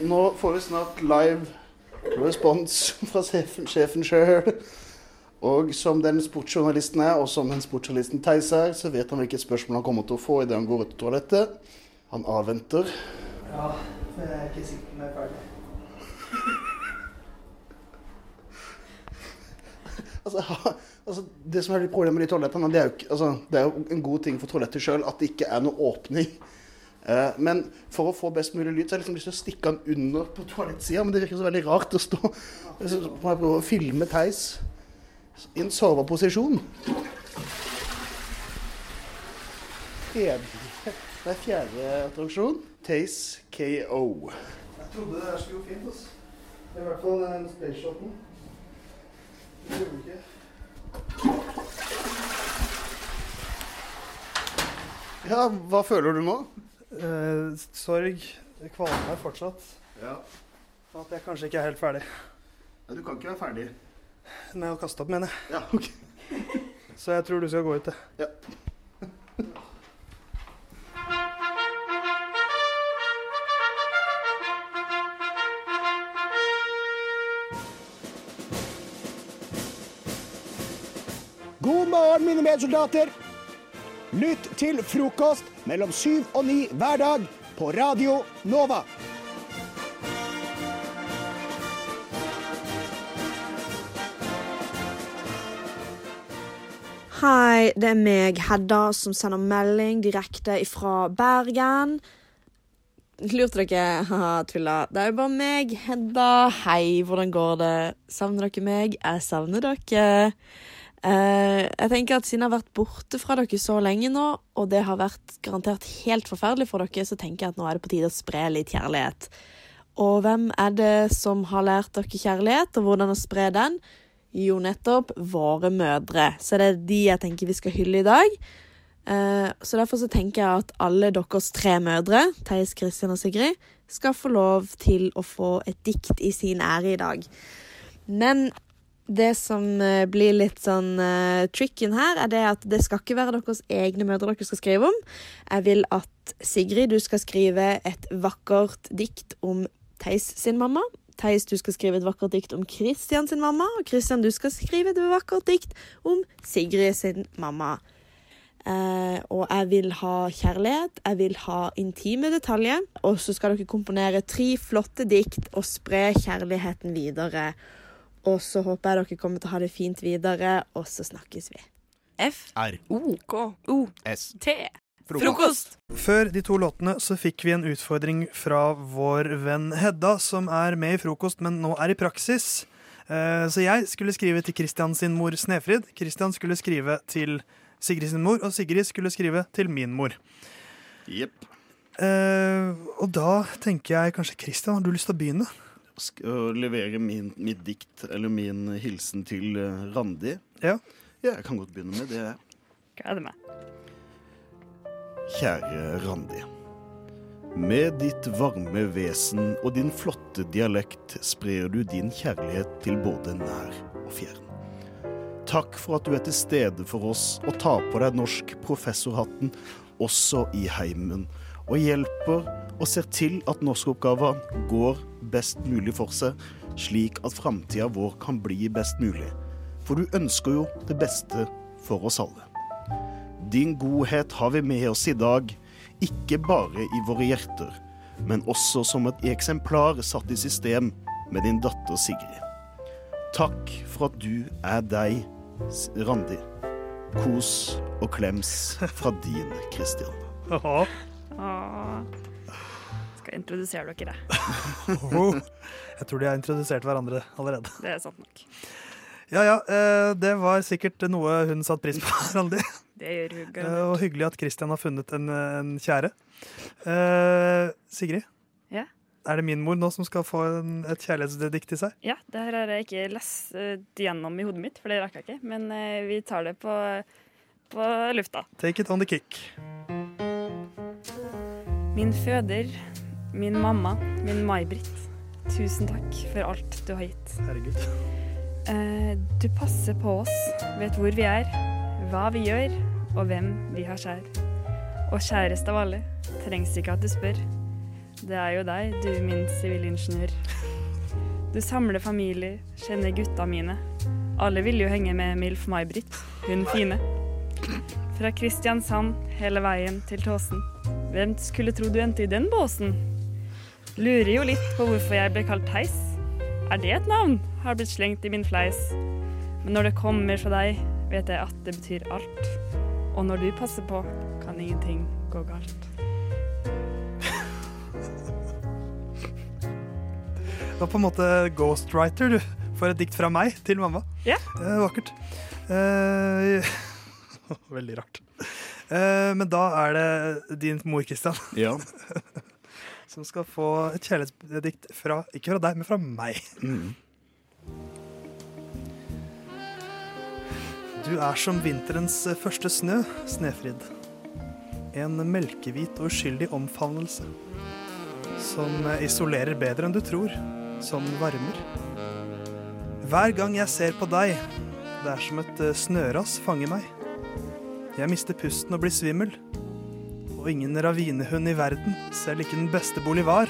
Nå får vi snart live respons fra sjefen, sjøl. Og som den sportsjournalisten er, og som den sportsjournalisten Theis er, så vet han hvilket spørsmål han kommer til å få idet han går ut til toalettet. Han avventer. Ja, men jeg er ikke sikker på om jeg er ferdig. Altså, altså, det som er problemet med de toalettene, det er jo, altså, det er jo en god ting for toalettet sjøl at det ikke er noe åpning. Eh, men for å få best mulig lyd, så har jeg liksom lyst til å stikke den under på toalettsida. Men det virker så veldig rart å stå Så må jeg prøve å filme Theis i en soveposisjon. Tredje, det er fjerde attraksjon. Theis KO. Jeg trodde det her skulle gå fint, altså. Det er i hvert fall den spaceshoten. Det gjorde ikke. Ja, hva føler du nå? Eh, sorg. Det kvaler meg fortsatt. Ja. At jeg kanskje ikke er helt ferdig. Du kan ikke være ferdig. Med å kaste opp, mener jeg. Ja, ok. Så jeg tror du skal gå ut, jeg. Ja. Morgen, mine medsoldater. Lytt til frokost mellom syv og ni hver dag på Radio Nova. Hei, det er meg, Hedda, som sender melding direkte ifra Bergen. Lurte dere? Haha, tulla. Det er jo bare meg, Hedda. Hei, hvordan går det? Savner dere meg? Jeg savner dere. Eh, jeg tenker at Siden jeg har vært borte fra dere så lenge nå, og det har vært garantert helt forferdelig for dere, så tenker jeg at nå er det på tide å spre litt kjærlighet. Og hvem er det som har lært dere kjærlighet, og hvordan å spre den? Jo, nettopp våre mødre. Så det er de jeg tenker vi skal hylle i dag. Eh, så derfor så tenker jeg at alle deres tre mødre, Theis, Kristian og Sigrid, skal få lov til å få et dikt i sin ære i dag. Men det som eh, blir litt sånn uh, tricken her, er det at det skal ikke være deres egne mødre dere skal skrive om. Jeg vil at Sigrid, du skal skrive et vakkert dikt om Theis sin mamma. Theis, du skal skrive et vakkert dikt om Christian sin mamma. Og Kristian, du skal skrive et vakkert dikt om Sigrid sin mamma. Uh, og jeg vil ha kjærlighet, jeg vil ha intime detaljer. Og så skal dere komponere tre flotte dikt og spre kjærligheten videre. Og så håper jeg dere kommer til å ha det fint videre, og så snakkes vi. F. R. O. K. O. S. T. Frokost. Før de to låtene så fikk vi en utfordring fra vår venn Hedda, som er med i Frokost, men nå er i praksis. Eh, Så jeg skulle skrive til Kristian sin mor Snefrid. Kristian skulle skrive til Sigrid sin mor, og Sigrid skulle skrive til min mor. Jepp. Eh, og da tenker jeg kanskje Kristian, har du lyst til å begynne? Skal levere min, mitt dikt, eller min hilsen til eh, Randi. Ja. Ja, jeg kan godt begynne med det. Gleder meg. Kjære Randi. Med ditt varme vesen og din flotte dialekt sprer du din kjærlighet til både nær og fjern. Takk for at du er til stede for oss og tar på deg norsk professorhatten også i heimen, og hjelper og ser til at norskoppgaven går best mulig for seg, slik at framtida vår kan bli best mulig. For du ønsker jo det beste for oss alle. Din godhet har vi med oss i dag, ikke bare i våre hjerter, men også som et eksemplar satt i system med din datter Sigrid. Takk for at du er deg, Randi. Kos og klems fra din Kristian. Åh. Skal introdusere dere. Jeg tror de har introdusert hverandre allerede. Det er sant nok. Ja ja, eh, det var sikkert noe hun satte pris på, Randi. Det gjør hun Eh, garantert. Og hyggelig at Kristian har funnet en, en kjære. Uh, Sigrid, Ja. er det min mor nå som skal få en, et kjærlighetsdikt i seg? Ja, det her har jeg ikke lest eh, gjennom i hodet mitt, for det rakk jeg ikke. Men eh, vi tar det på, på lufta. Take it on the kick. Min føder, min mamma, min May-Britt. Tusen takk for alt du har gitt. Herregud. Eh, du passer på oss, vet hvor vi er, hva vi gjør, og hvem vi har kjær. Og kjærest av alle, trengs ikke at du spør. Det er jo deg, du min sivilingeniør. Du samler familie, kjenner gutta mine. Alle vil jo henge med Milf May-Britt, hun fine. Fra Kristiansand hele veien til Tåsen. Hvem skulle tro du endte i den båsen? Lurer jo litt på hvorfor jeg ble kalt Theis. Er det et navn? Har blitt slengt i min fleis. Men når det kommer fra deg, vet jeg at det betyr alt. Og når du passer på, kan ingenting gå galt. Det var på en måte ghostwriter, du. For et dikt fra meg til mamma. Ja. Eh, vakkert. Eh, veldig rart. Eh, men da er det din mor, Kristian, Ja. som skal få et kjærlighetsdikt fra Ikke fra deg, men fra meg. Mm. Du er som vinterens første snø, Snefrid. En melkehvit og uskyldig omfavnelse. Som isolerer bedre enn du tror. Som varmer. Hver gang jeg ser på deg, det er som et snøras fanger meg. Jeg mister pusten og blir svimmel. Og ingen ravinehund i verden, selv ikke den beste bolivar,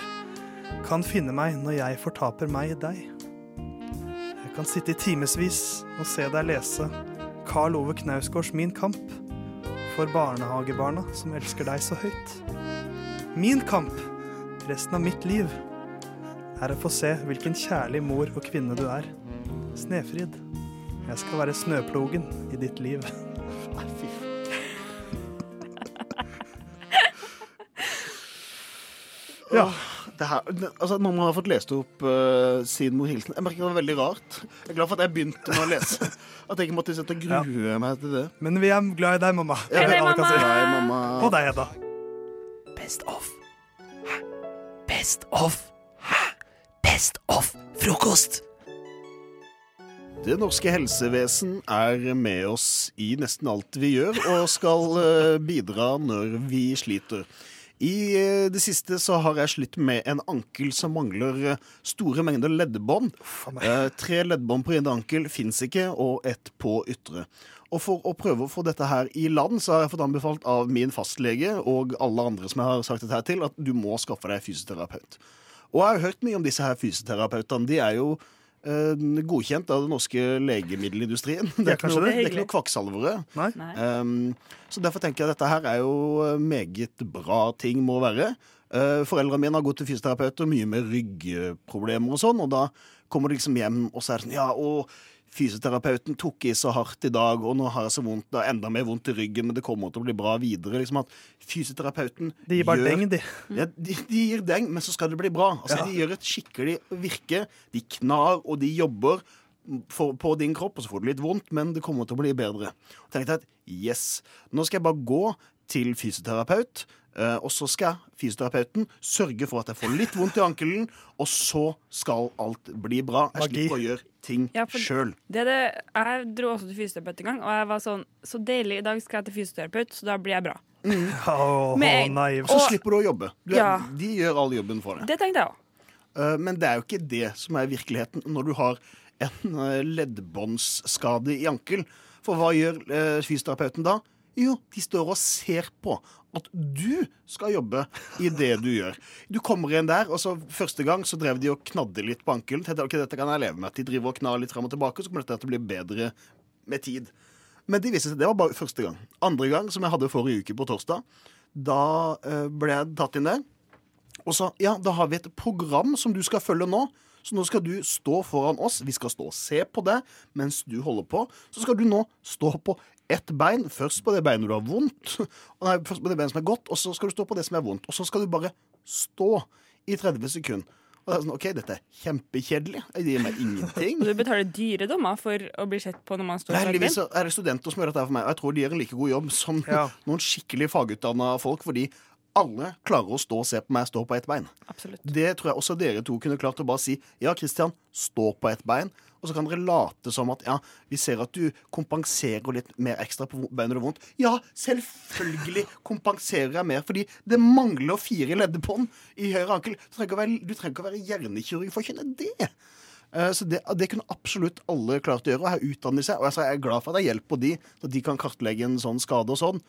kan finne meg når jeg fortaper meg i deg. Jeg kan sitte i timevis og se deg lese Karl Ove Knausgårds Min kamp for barnehagebarna som elsker deg så høyt. Min kamp, resten av mitt liv, er å få se hvilken kjærlig mor og kvinne du er. Snefrid, jeg skal være snøplogen i ditt liv. Ja. Det her, altså, når man har fått lest opp uh, sin hilsen Jeg merker det var veldig rart. Jeg er glad for at jeg begynte med å lese. At jeg ikke måtte sitte og grue meg til det. Men vi er glad i deg, mamma. Ja, er hei, si. mamma. Hei, mamma. Og deg, Hedda. Best of. Hæ? Best of. Hæ? Best of frokost. Det norske helsevesen er med oss i nesten alt vi gjør, og skal eh, bidra når vi sliter. I eh, det siste så har jeg slitt med en ankel som mangler eh, store mengder leddbånd. Eh, tre leddbånd på ene ankel fins ikke, og ett på ytre. Og for å prøve å få dette her i land, så har jeg fått anbefalt av min fastlege og alle andre som jeg har sagt dette her til, at du må skaffe deg fysioterapeut. Og jeg har hørt mye om disse her fysioterapeutene. De er jo godkjent av den norske legemiddelindustrien. Det er, ikke noe, det. det er ikke noe kvakksalvere. Nei. Um, så derfor tenker jeg at dette her er jo eh, meget bra ting må være. Uh, foreldrene mine har gått til fysioterapeuter mye med ryggproblemer og sånn, og da kommer de liksom hjem og så er det sånn Ja, og fysioterapeuten tok i så hardt i dag, og nå har jeg så vondt, er enda mer vondt i ryggen, men det kommer til å bli bra videre. Liksom at fysioterapeuten De gir bare gjør- deng, de. Ja, de, de gir deng, men så skal det bli bra. Altså, Ja. De gjør et skikkelig virke. De knar, og de jobber for, på din kropp, og så får du litt vondt, men det kommer til å bli bedre. Og tenkte at yes, nå skal jeg bare gå til fysioterapeut, og så skal fysioterapeuten sørge for at jeg får litt vondt i ankelen, og så skal alt bli bra. Jeg Magi. slipper å gjøre ting Ja, sjøl. Det det, jeg dro også til fysioterapeut en gang, og jeg var sånn Så deilig, i dag skal jeg til fysioterapeut, så da blir jeg bra. Med- naiv. Så og- slipper du å jobbe. Du Ja. De gjør all jobben for deg. Det tenkte jeg òg. Eh, Men det er jo ikke det som er virkeligheten når du har en eh, leddbåndsskade i ankel. For hva gjør eh, fysioterapeuten da? Jo, de står og ser på at du skal jobbe i det du gjør. Du kommer inn der, og så første gang så drev de og knadde litt på ankelen. Tenkte, ok, dette kan jeg leve med. At de driver og knar litt frem og tilbake, så kommer dette til å bli bedre med tid. Men de viste seg, det var bare første gang. Andre gang, som jeg hadde forrige uke på torsdag, da eh, ble jeg tatt inn der. Og sa ja, da har vi et program som du skal følge nå. Så nå skal du stå foran oss. Vi skal stå og se på det mens du holder på. Så skal du nå stå på ett bein. Først på det beinet du har vondt, nei, først på det beinet som er godt, og så skal du stå på det som er vondt. Og så skal du bare stå i 30 sekunder. Og det er sånn, OK, dette er kjempekjedelig. Det gir meg ingenting. Og du betaler dyre dommer for å bli sett på når man står på Heldigvis er det studenter som gjør dette for meg, og jeg tror de gjør en like god jobb som noen skikkelig fagutdanna folk, fordi alle klarer å stå og se på meg stå på ett bein. Absolutt. Det tror jeg også dere to kunne klart å bare si ja, Kristian, stå på ett bein. Og så kan dere late som at ja, vi ser at du kompenserer litt mer ekstra på beinet du har vondt. Ja, selvfølgelig kompenserer jeg mer, fordi det mangler fire leddbånd i høyre ankel. Du trenger ikke å være, du trenger ikke å være hjernekirurg for å kjenne det. Eh, Så det, det kunne absolutt alle klart å gjøre, og her utdanner seg. Og jeg er glad for at jeg hjelper de, så de kan kartlegge en sånn skade og sånn.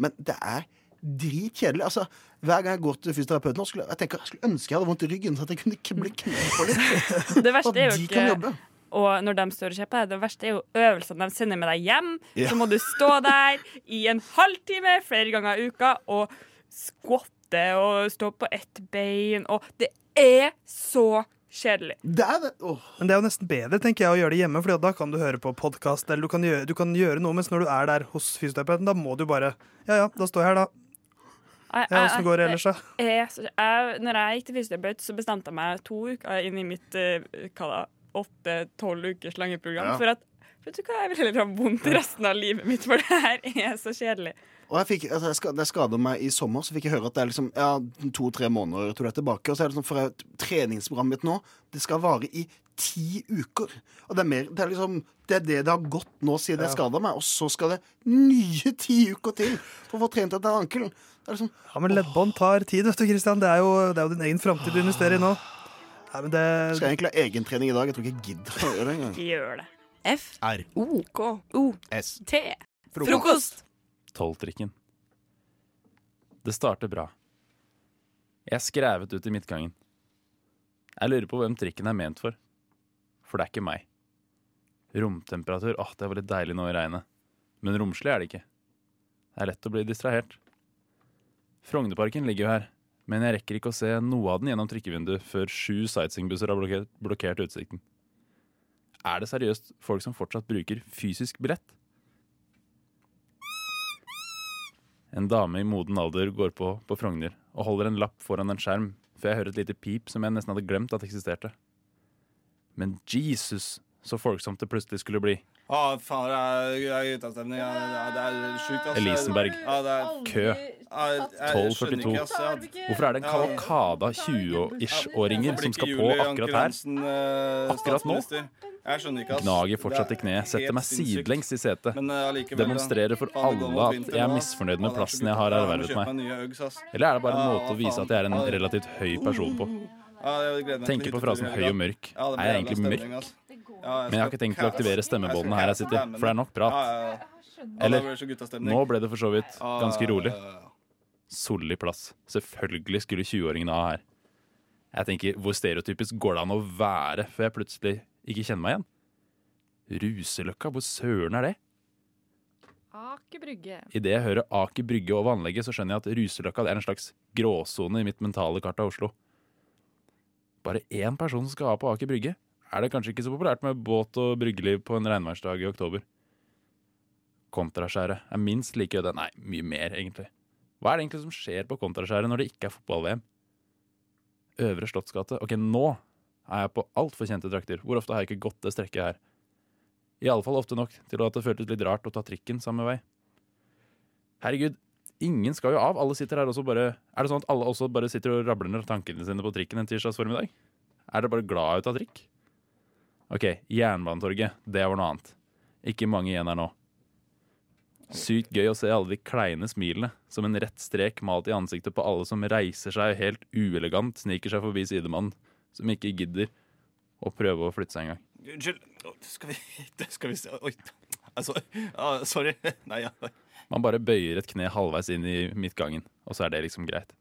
Men det er dritkjedelig. Altså, hver gang jeg går til fysioterapeuten, nå skulle jeg, jeg tenker, jeg skulle ønske jeg hadde vondt i ryggen, så at jeg kunne bli knipt på litt. Det verste er jo ikke. Og når de står og ser på deg, det verste er jo øvelsene de sender med deg hjem. Ja. Så må du stå der i en halvtime flere ganger i uka og skvatte og stå på ett bein. Og det er så kjedelig. Det er det. Oh. Men det er jo nesten bedre tenker jeg, å gjøre det hjemme, for da kan du høre på podkast. Eller du kan, gjøre, du kan gjøre noe, mens når du er der hos fysioterapeuten, da må du bare Ja ja, da står jeg her, da. Jeg- Ja, Åssen går det ellers, da? jeg- jeg- jeg- Når jeg gikk til fysioterapeut, så bestemte jeg meg to uker inn i mitt eh, hva da, åtte-tolv ukers lange program Ja. for at Vet du hva, jeg vil heller ha vondt resten av livet mitt, for det her er så kjedelig. Og jeg fikk, altså jeg ska- da jeg skadet meg i sommer, så fikk jeg høre at det er liksom, ja, to-tre måneder til du er tilbake. Og så er det sånn, for jeg- treningsprogrammet mitt nå, det skal vare i ti uker. Og det er, mer, det er liksom det er det det har gått nå siden jeg Ja. skada meg. Og så skal det nye ti uker til for å få trent etter ankelen. Det liksom, Ja, men leddbånd tar tid, vet du, Kristian. Det er jo, det er jo din egen framtid du investerer i nå. Nei, men det skal jeg egentlig ha egentrening i dag? Jeg tror ikke jeg gidder å gjøre det engang. Gjør det. F. R. O. K. O. S. T. Frokost. Frokost. Tolvtrikken. Det starter bra. Jeg er skrevet ut i midtgangen. Jeg lurer på hvem trikken er ment for. For det er ikke meg. Romtemperatur, åh, det var litt deilig nå i regnet. Men romslig er det ikke. Det er lett å bli distrahert. Frognerparken ligger jo her, men jeg rekker ikke å se noe av den gjennom trikkevinduet før sju sightseeingbusser har blokkert, blokkert utsikten. Er det seriøst folk som fortsatt bruker fysisk billett? En dame i moden alder går på på Frogner og holder en lapp foran en skjerm, før jeg hører et lite pip som jeg nesten hadde glemt at eksisterte. Men Jesus, så folksomt det plutselig skulle bli. Å, faen, det er, det er utastemning. Ja, det er sjukt, altså. Elisenberg. Ja, det er, Kø. Ja, jeg- jeg skjønner 12.42. ikke, ass. Jeg- Hvorfor er det en kavalkade av 20-ish-åringer som skal på akkurat her? Eh, Akkurat nå? Gnager fortsatt i kneet. Setter meg sidelengs i setet. Men, eh, Demonstrerer for alle at jeg er misfornøyd med plassen jeg har ervervet meg. Eller er det bare en måte å vise at jeg er en relativt høy person på? Tenker på frasen høy og mørk. Ja, Er jeg egentlig mørk? Men jeg har ikke tenkt å aktivere stemmebåndene her jeg sitter, for det er nok prat. Eller. Nå ble det for så vidt ganske rolig. Solid plass. Selvfølgelig skulle 20-åringen ha her. Jeg tenker, Hvor stereotypisk går det an å være før jeg plutselig ikke kjenner meg igjen? Ruseløkka, hvor søren er det? Aker Brygge. Idet jeg hører Aker Brygge og vannlegget, så skjønner jeg at Ruseløkka er en slags gråsone i mitt mentale kart av Oslo. Bare én person som skal ha på Aker Brygge? Er det kanskje ikke så populært med båt og bryggeliv på en regnværsdag i oktober? Kontraskjæret er minst like øde. Nei, mye mer, egentlig. Hva er det egentlig som skjer på Kontraskjæret når det ikke er fotball-VM? Øvre Slottsgate. Ok, nå er jeg på altfor kjente trakter. Hvor ofte har jeg ikke gått det strekket her? I alle fall ofte nok til at det føltes litt rart å ta trikken samme vei. Herregud, ingen skal jo av. Alle sitter her også bare Er det sånn at alle også bare sitter og rabler ned tankene sine på trikken en tirsdags formiddag? Er dere bare glad ut av trikk? OK, Jernbanetorget. Det var noe annet. Ikke mange igjen her nå. Sykt gøy å se alle de kleine smilene, som en rett strek malt i ansiktet på alle som reiser seg helt uelegant, sniker seg forbi sidemannen, som ikke gidder å prøve å flytte seg engang. Unnskyld. Skal vi, skal vi se Oi. Altså, ah, sorry. Nei, ja. Man bare bøyer et kne halvveis inn i midtgangen, og så er det liksom greit.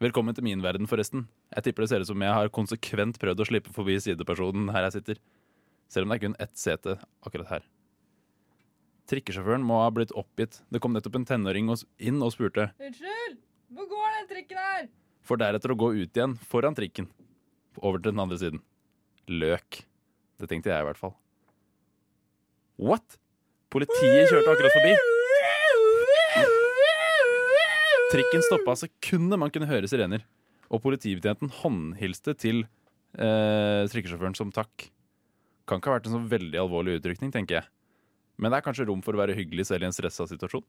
Velkommen til min verden, forresten. Jeg tipper det ser ut som jeg har konsekvent prøvd å slippe forbi sidepersonen her jeg sitter. Selv om det er kun ett sete akkurat her. Trikkesjåføren må ha blitt oppgitt. Det kom nettopp en tenåring inn og spurte, Unnskyld! Hvor går den trikken her? for deretter å gå ut igjen foran trikken. Over til den andre siden. Løk. Det tenkte jeg i hvert fall. What? Politiet kjørte akkurat forbi. Trikken stoppa sekundet man kunne høre sirener, og politibetjenten håndhilste til eh, trikkesjåføren som takk. Kan ikke ha vært en så veldig alvorlig utrykning, tenker jeg. Men det er kanskje rom for å være hyggelig selv i en stressa situasjon.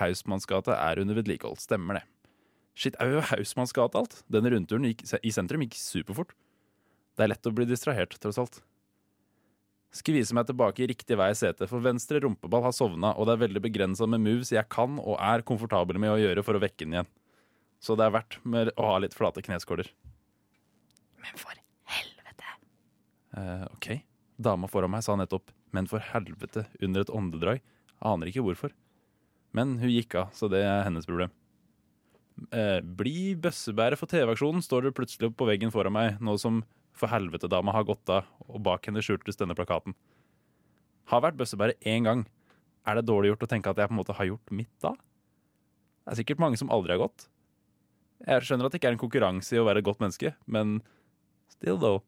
Hausmannsgata er under vedlikehold, stemmer det. Shit, er jo Hausmannsgata alt? Denne rundturen gikk, i sentrum gikk superfort. Det er lett å bli distrahert, tross alt. Skvise meg tilbake i riktig vei i setet, for venstre rumpeball har sovna, og det er veldig begrensa med moves jeg kan og er komfortabel med å gjøre for å vekke den igjen. Så det er verdt med å ha litt flate kneskåler. Men for helvete. Eh, OK. Dama foran meg sa nettopp 'men for helvete' under et åndedrag. Aner ikke hvorfor. Men hun gikk av, så det er hennes problem. Eh, bli bøssebærer for TV-aksjonen, står det plutselig på veggen foran meg, nå som for helvete-dama har gått av, og bak henne skjultes denne plakaten. Har vært bøsse bare én gang. Er det dårlig gjort å tenke at jeg på en måte har gjort mitt da? Det er sikkert mange som aldri har gått. Jeg skjønner at det ikke er en konkurranse i å være et godt menneske, men still though.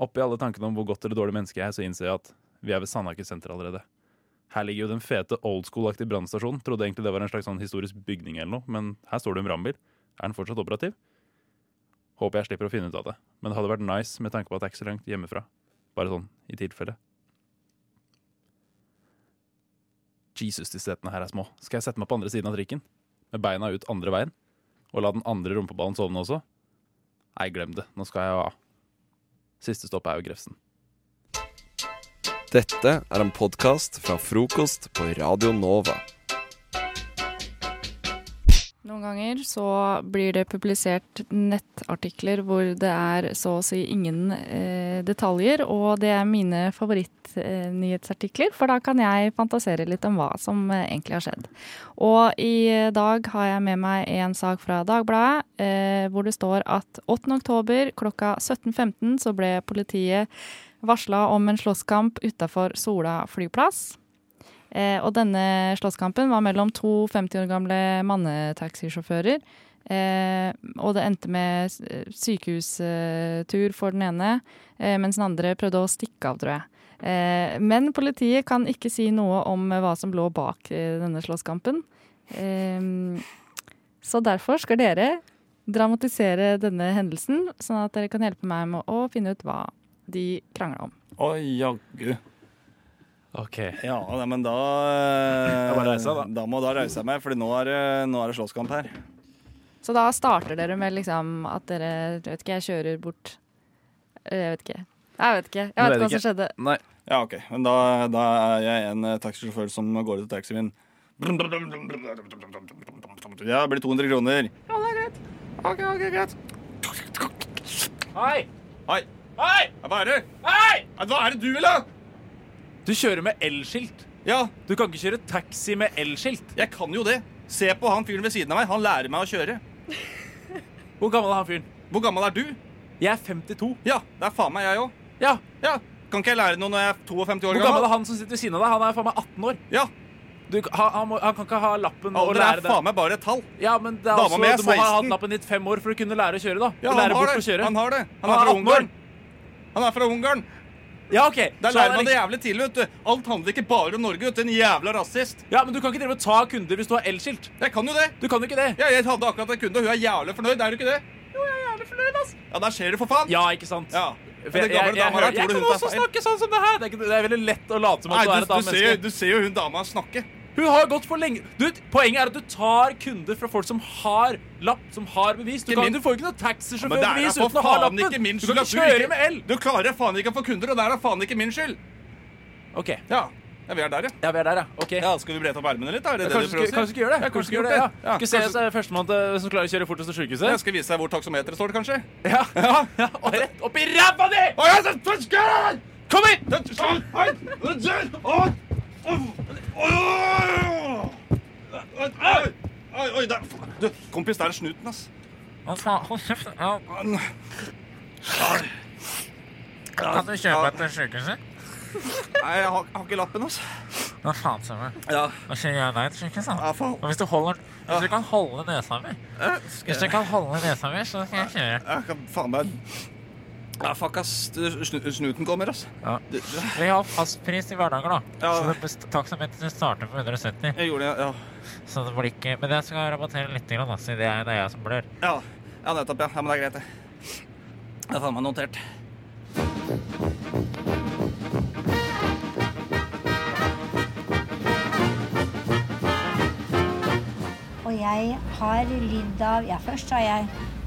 Oppi alle tankene om hvor godt eller dårlig menneske jeg er, så innser jeg at vi er ved Sandaker senter allerede. Her ligger jo den fete old school-aktige brannstasjonen. Trodde egentlig det var en slags sånn historisk bygning eller noe, men her står det en brannbil. Er den fortsatt operativ? Håper jeg slipper å finne ut av det, men det hadde vært nice med tanke på at det er ikke så langt hjemmefra. Bare sånn i tilfelle. Jesus, de setene her er små. Skal jeg sette meg på andre siden av trikken? Med beina ut andre veien? Og la den andre rumpeballen sovne også? Nei, glem det. Nå skal jeg av. Siste stopp er jo Grefsen. Dette er en podkast fra frokost på Radio Nova. Noen ganger så blir det publisert nettartikler hvor det er så å si ingen eh, detaljer, og det er mine favorittnyhetsartikler, for da kan jeg fantasere litt om hva som eh, egentlig har skjedd. Og i dag har jeg med meg en sak fra Dagbladet eh, hvor det står at 8. oktober klokka 17.15 så ble politiet varsla om en slåsskamp utafor Sola flyplass. Eh, og denne slåsskampen var mellom to 50 år gamle mannetaxisjåfører. Eh, og det endte med sykehustur for den ene, eh, mens den andre prøvde å stikke av, tror jeg. Eh, men politiet kan ikke si noe om hva som lå bak eh, denne slåsskampen. Eh, så derfor skal dere dramatisere denne hendelsen, sånn at dere kan hjelpe meg med å finne ut hva de krangla om. Oi, jaggu. OK. Ja, nei, men da eh, Ja, bare reise da. Da må da reise jeg meg, for nå er det- nå er det slåsskamp her. Så da starter dere med liksom at dere jeg vet ikke, jeg kjører bort eller Jeg vet ikke. Jeg vet ikke. Jeg vet ikke hva som skjedde. Nei. Ja, OK. Men da, da er jeg en eh, taxisjåfør som går ut av taxien min. Ja, det blir 200 kroner. Ja, det er greit. Ok, ok, greit. Hei! Hei! Hei! Hva er det? Hei! Hva er det du vil, da? Du kjører med elskilt. Ja. Du kan ikke kjøre taxi med elskilt. Jeg kan jo det. Se på han fyren ved siden av meg. Han lærer meg å kjøre. Hvor gammel er han fyren? Hvor gammel er du? Jeg er 52. Ja, det er faen meg jeg òg. Ja. Kan ikke jeg lære noe når jeg er 52 år gammel? Hvor gammel er han som sitter ved siden av deg? Han er faen meg 18 år. Ja. Du, han, han, må, han kan ikke ha lappen og Alder det. er faen meg bare et tall. Ja, men det er Dama også, er Du må ha hatt lappen ditt fem år for å kunne lære å kjøre. da Ja, han har det. Han har det. Han er fra 18. Ungarn. Han er fra Ungarn. Ja, ok Der lærer er man det liksom- jævlig tidlig. vet du Alt handler ikke bare om Norge. vet du En jævla rasist. Ja, men du kan ikke drive og ta kunder hvis du har elskilt. Jeg kan jo det. Du kan jo ikke det. Ja, jeg hadde akkurat en kunde, og hun er jævlig fornøyd. Er du ikke det? Jo, jeg er jævlig fornøyd, ass. Ja, der skjer det, for faen. Ja, ikke sant? Ja. Men jeg, det gamle jeg, jeg, dama jeg, der, tror du kan hun tar også feil? snakke sånn som det her. Det er, ikke, det er veldig lett å late som at Nei, du er du, et du, annet ser, menneske. du ser jo hun dama snakke. Hun har gått for lenge du, Poenget er at du tar kunder fra folk som har lapp, som har bevis. Du, Ikke kan, du får ikke noe taxisjåførbevis ja, uten å ha lappen. ikke min Du kan ikke kjøre ikke med el. Du klarer faen ikke å få kunder, og det er da faen ikke min skyld. Ok. Ja, ja vi er der, ja. Ja, vi er der, ja. Ok. Ja, Skal vi brette opp ermene litt? da? Er det det du prøver å si? kanskje skal gjøre det. Ja, Kanskje skal gjøre det, ja. Ja, Skal kanskje- se førstemann som klarer å kjøre fortest til sykehuset. Jeg skal vise deg hvor taksometeret står, kanskje. Ja. ja. Og rett opp i ræva di! Ja! Kom hit! Oi, oi, der. Du, kompis, der er snuten, ass. Hold kjeft. Kan du kjøpe et til sykehuset? Nei, jeg har, har ikke lappen, ass. Hva faen, Sømme? Ja. Hva kjører jeg deg til sykehuset. Ja, faen. Og hvis du, holder, hvis kan holde nesa mi Hvis du kan holde nesa mi, så skal jeg kjøre. Jeg kan faen meg Ja, fuck, ass. Snu- Snuten kommer, ass. Ja. Vi har fastpris i hverdager, da. Ja. Så det best- taksameteret starter på 170. jeg gjorde det, ja. Så det blir ikke Men jeg skal rabattere litt, grann, da, siden det er, det er jeg som blør. Ja, ja nettopp, ja. ja. Men det er greit, det. Det er faen meg notert. Og jeg har lidd av Ja, først har jeg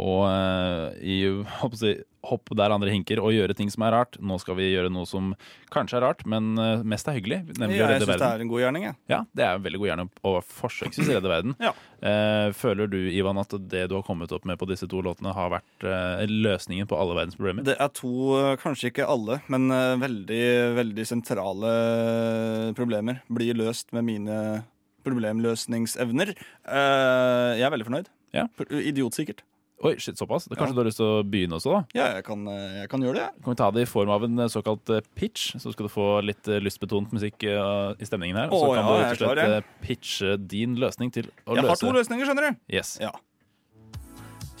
Og uh, i hopp, hopp der andre hinker og gjøre ting som er rart. Nå skal vi gjøre noe som kanskje er rart, men uh, mest er hyggelig. Nemlig Ja, å jeg synes syns det er en god gjerning, jeg. Ja, det er en veldig god gjerning å forsøksvis redde verden. Ja. Uh, føler du, Ivan, at det du har kommet opp med på disse to låtene, har vært løsningen på alle verdens problemer? Det er to, kanskje ikke alle, men veldig, veldig sentrale problemer blir løst med mine problemløsningsevner. Jeg er veldig fornøyd. Ja. Idiotsikkert. Oi, shit, såpass? Kanskje Ja. du har lyst til å begynne også, da? Ja, jeg kan, eh, jeg kan gjøre det. Ja. Kan vi ta det i form av en eh, såkalt eh, pitch, så skal du få litt lystbetont musikk i stemningen her. Og så kan ja, du jeg rett og slett pitche din løsning til å Jeg løse har to løsninger, skjønner du. Yes. Ja.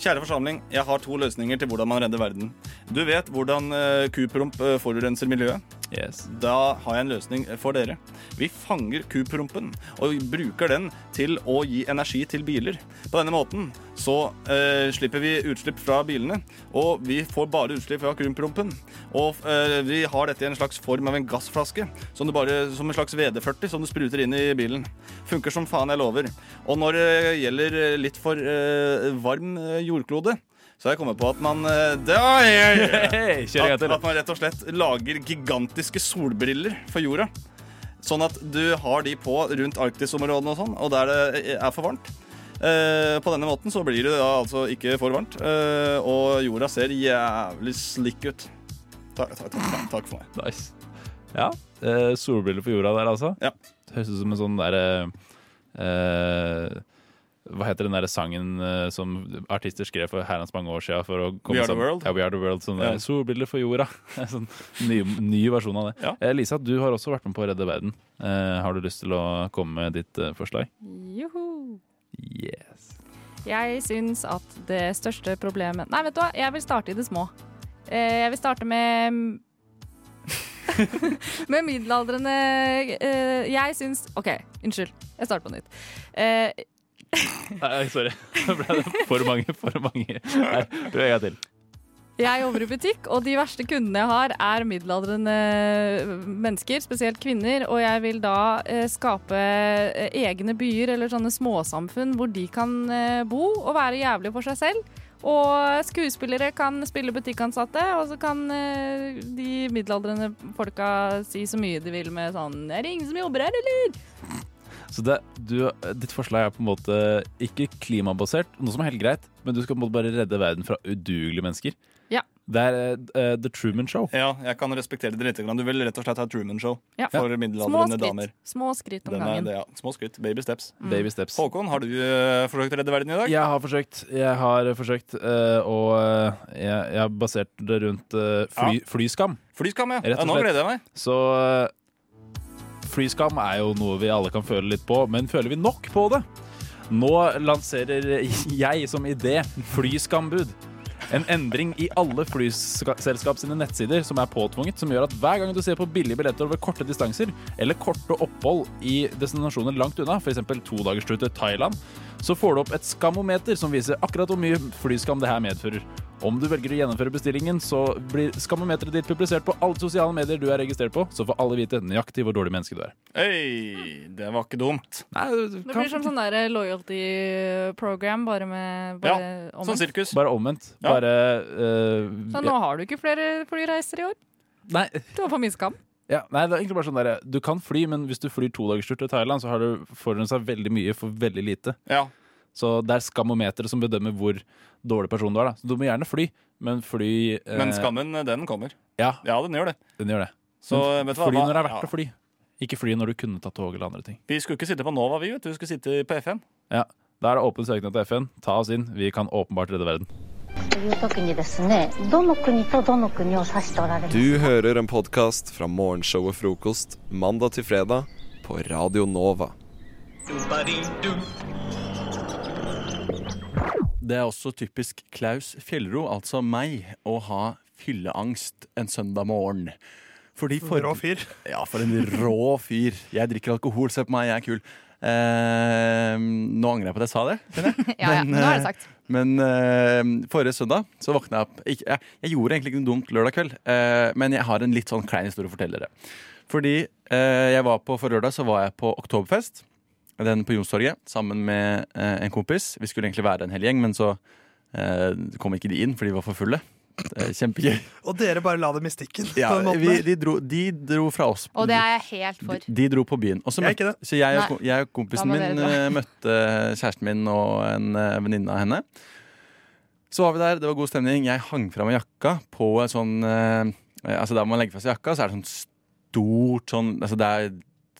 Kjære forsamling, jeg har to løsninger til hvordan man redder verden. Du vet hvordan kupromp forurenser miljøet? Yes. Da har jeg en løsning for dere. Vi fanger kuprompen og bruker den til å gi energi til biler. På denne måten så eh, slipper vi utslipp fra bilene, og vi får bare utslipp fra kuprompen. Og eh, vi har dette i en slags form av en gassflaske, som, du bare, som en slags VD40 som du spruter inn i bilen. Funker som faen, jeg lover. Og når det gjelder litt for eh, varm eh, jordklode, så har jeg kommet på at man eh, da, at, at man rett og slett lager gigantiske solbriller for jorda. Sånn at du har de på rundt Arktisområdene og sånn, og der det er for varmt. Eh, på denne måten så blir det da altså ikke for varmt, eh, og jorda ser jævlig slick ut. Takk, takk, takk, takk for meg. Nice. Ja. Eh, solbriller for jorda der, altså? Ja. Det høres ut som en sånn derre eh, Hva heter den derre sangen eh, som artister skrev for herrens mange år siden for å komme We Are the World? Ja, We Are the World. Sånn Ja. der, Solbriller for jorda. sånn ny, ny versjon av det. Ja. Eh, Lisa, du har også vært med på å redde verden. Eh, har du lyst til å komme med ditt eh, forslag? Juhu. Yes. Jeg syns at det største problemet Nei, vet du hva, jeg vil starte i det små. Eh, Jeg vil starte med Med middelaldrende eh, Jeg syns OK, unnskyld. Jeg starter på nytt. Eh, Nei, sorry. Nå ble det for mange, for mange. Nei, prøv en gang til. Jeg jobber i butikk, og de verste kundene jeg har, er middelaldrende mennesker, spesielt kvinner. Og jeg vil da eh, skape eh, egne byer eller sånne småsamfunn hvor de kan eh, bo og være jævlig for seg selv. Og skuespillere kan spille butikkansatte, og så kan eh, de middelaldrende folka si så mye de vil med sånn 'Er det ingen som jobber her, eller?' Så det, du, ditt forslag er på en måte ikke klimabasert, noe som er helt greit, men du skal på en måte bare redde verden fra udugelige mennesker. Ja. Det er uh, The Truman Show. Ja, jeg kan respektere det litt. Du vil rett og slett ha et Truman-show Ja. for Små middelaldrende damer. Små skritt om gangen. det, ja. Små skritt. Baby steps. Mm. Baby steps. Håkon, har du uh, forsøkt å redde verden i dag? Jeg har forsøkt. Jeg har forsøkt, uh, og eh, jeg, jeg har basert det rundt fly, flyskam. Flyskam, ja. Ja nå gleder jeg meg. Så flyskam er jo noe vi alle kan føle litt på, men føler vi nok på det? Nå lanserer jeg som idé flyskambud. En endring i alle flyselskap sine nettsider som er påtvunget, som gjør at hver gang du ser på billige billetter over korte distanser, eller korte opphold i destinasjoner langt unna, f.eks. todagerstur til Thailand, så får du opp et skamometer som viser akkurat hvor mye flyskam det her medfører. Om du velger å gjennomføre bestillingen, så blir skamometeret ditt publisert på alle sosiale medier du er registrert på, så får alle vite nøyaktig hvor dårlig menneske du er. Hei, det var ikke dumt. Nei, Det blir som sånn der loyalty program, bare med bare omvendt. sirkus. Bare omvendt. Ja. Bare uh, Så nå har du ikke flere flyreiser i år? Nei. Du var for min skam. Ja, nei, det er egentlig bare sånn der, Du kan fly, men hvis du flyr to dager til Thailand, så har du forurensa veldig mye for veldig lite. Ja. Så det er skammometeret som bedømmer hvor dårlig person du er. da Så du må gjerne fly, men fly eh, Men skammen, den kommer. Ja. den gjør det. Den gjør det. Så, Men fly når det er verdt ja. å fly. Ikke fly når du kunne tatt tog eller andre ting. Vi skulle ikke sitte på Nova, vi. vet du Vi skulle sitte på FN. Ja, Da er det åpen søknad til FN. Ta oss inn. Vi kan åpenbart redde verden. Du hører en podcast fra morgenshow og frokost mandag til fredag på Radio Nova. Det er også typisk Klaus Fjellro, altså meg, å ha fylleangst en søndag morgen. Fordi for, rå fyr. Ja, for en rå fyr. Jeg drikker alkohol, se på meg, jeg er kul. Eh, nå angrer jeg på at jeg sa det. Ja, ja, nå er det eh, sagt. Men eh, forrige søndag så våkna jeg opp jeg, jeg gjorde egentlig ikke noe dumt lørdag kveld, eh, men jeg har en litt sånn klein historie å fortelle dere. Fordi eh, jeg var på, For lørdag så var jeg på Oktoberfest, den på Jonstorget, sammen med en kompis. Vi skulle egentlig være en hel gjeng, men så eh, kom ikke de inn, for de var for fulle. Kjempegøy. Og dere bare la dem i stikken. Ja, på en måte vi, de, dro, de dro fra oss. Og det er jeg helt for. De dro på byen. Også Jeg er møtte, så jeg, og, jeg og kompisen min dra. eh, møtte kjæresten min og en eh, venninne av henne. Så var vi der, det var god stemning. Jeg hang fra meg jakka på et sånn eh, Altså Der man legger fra seg jakka, så er det sånn stort sånn Altså det er,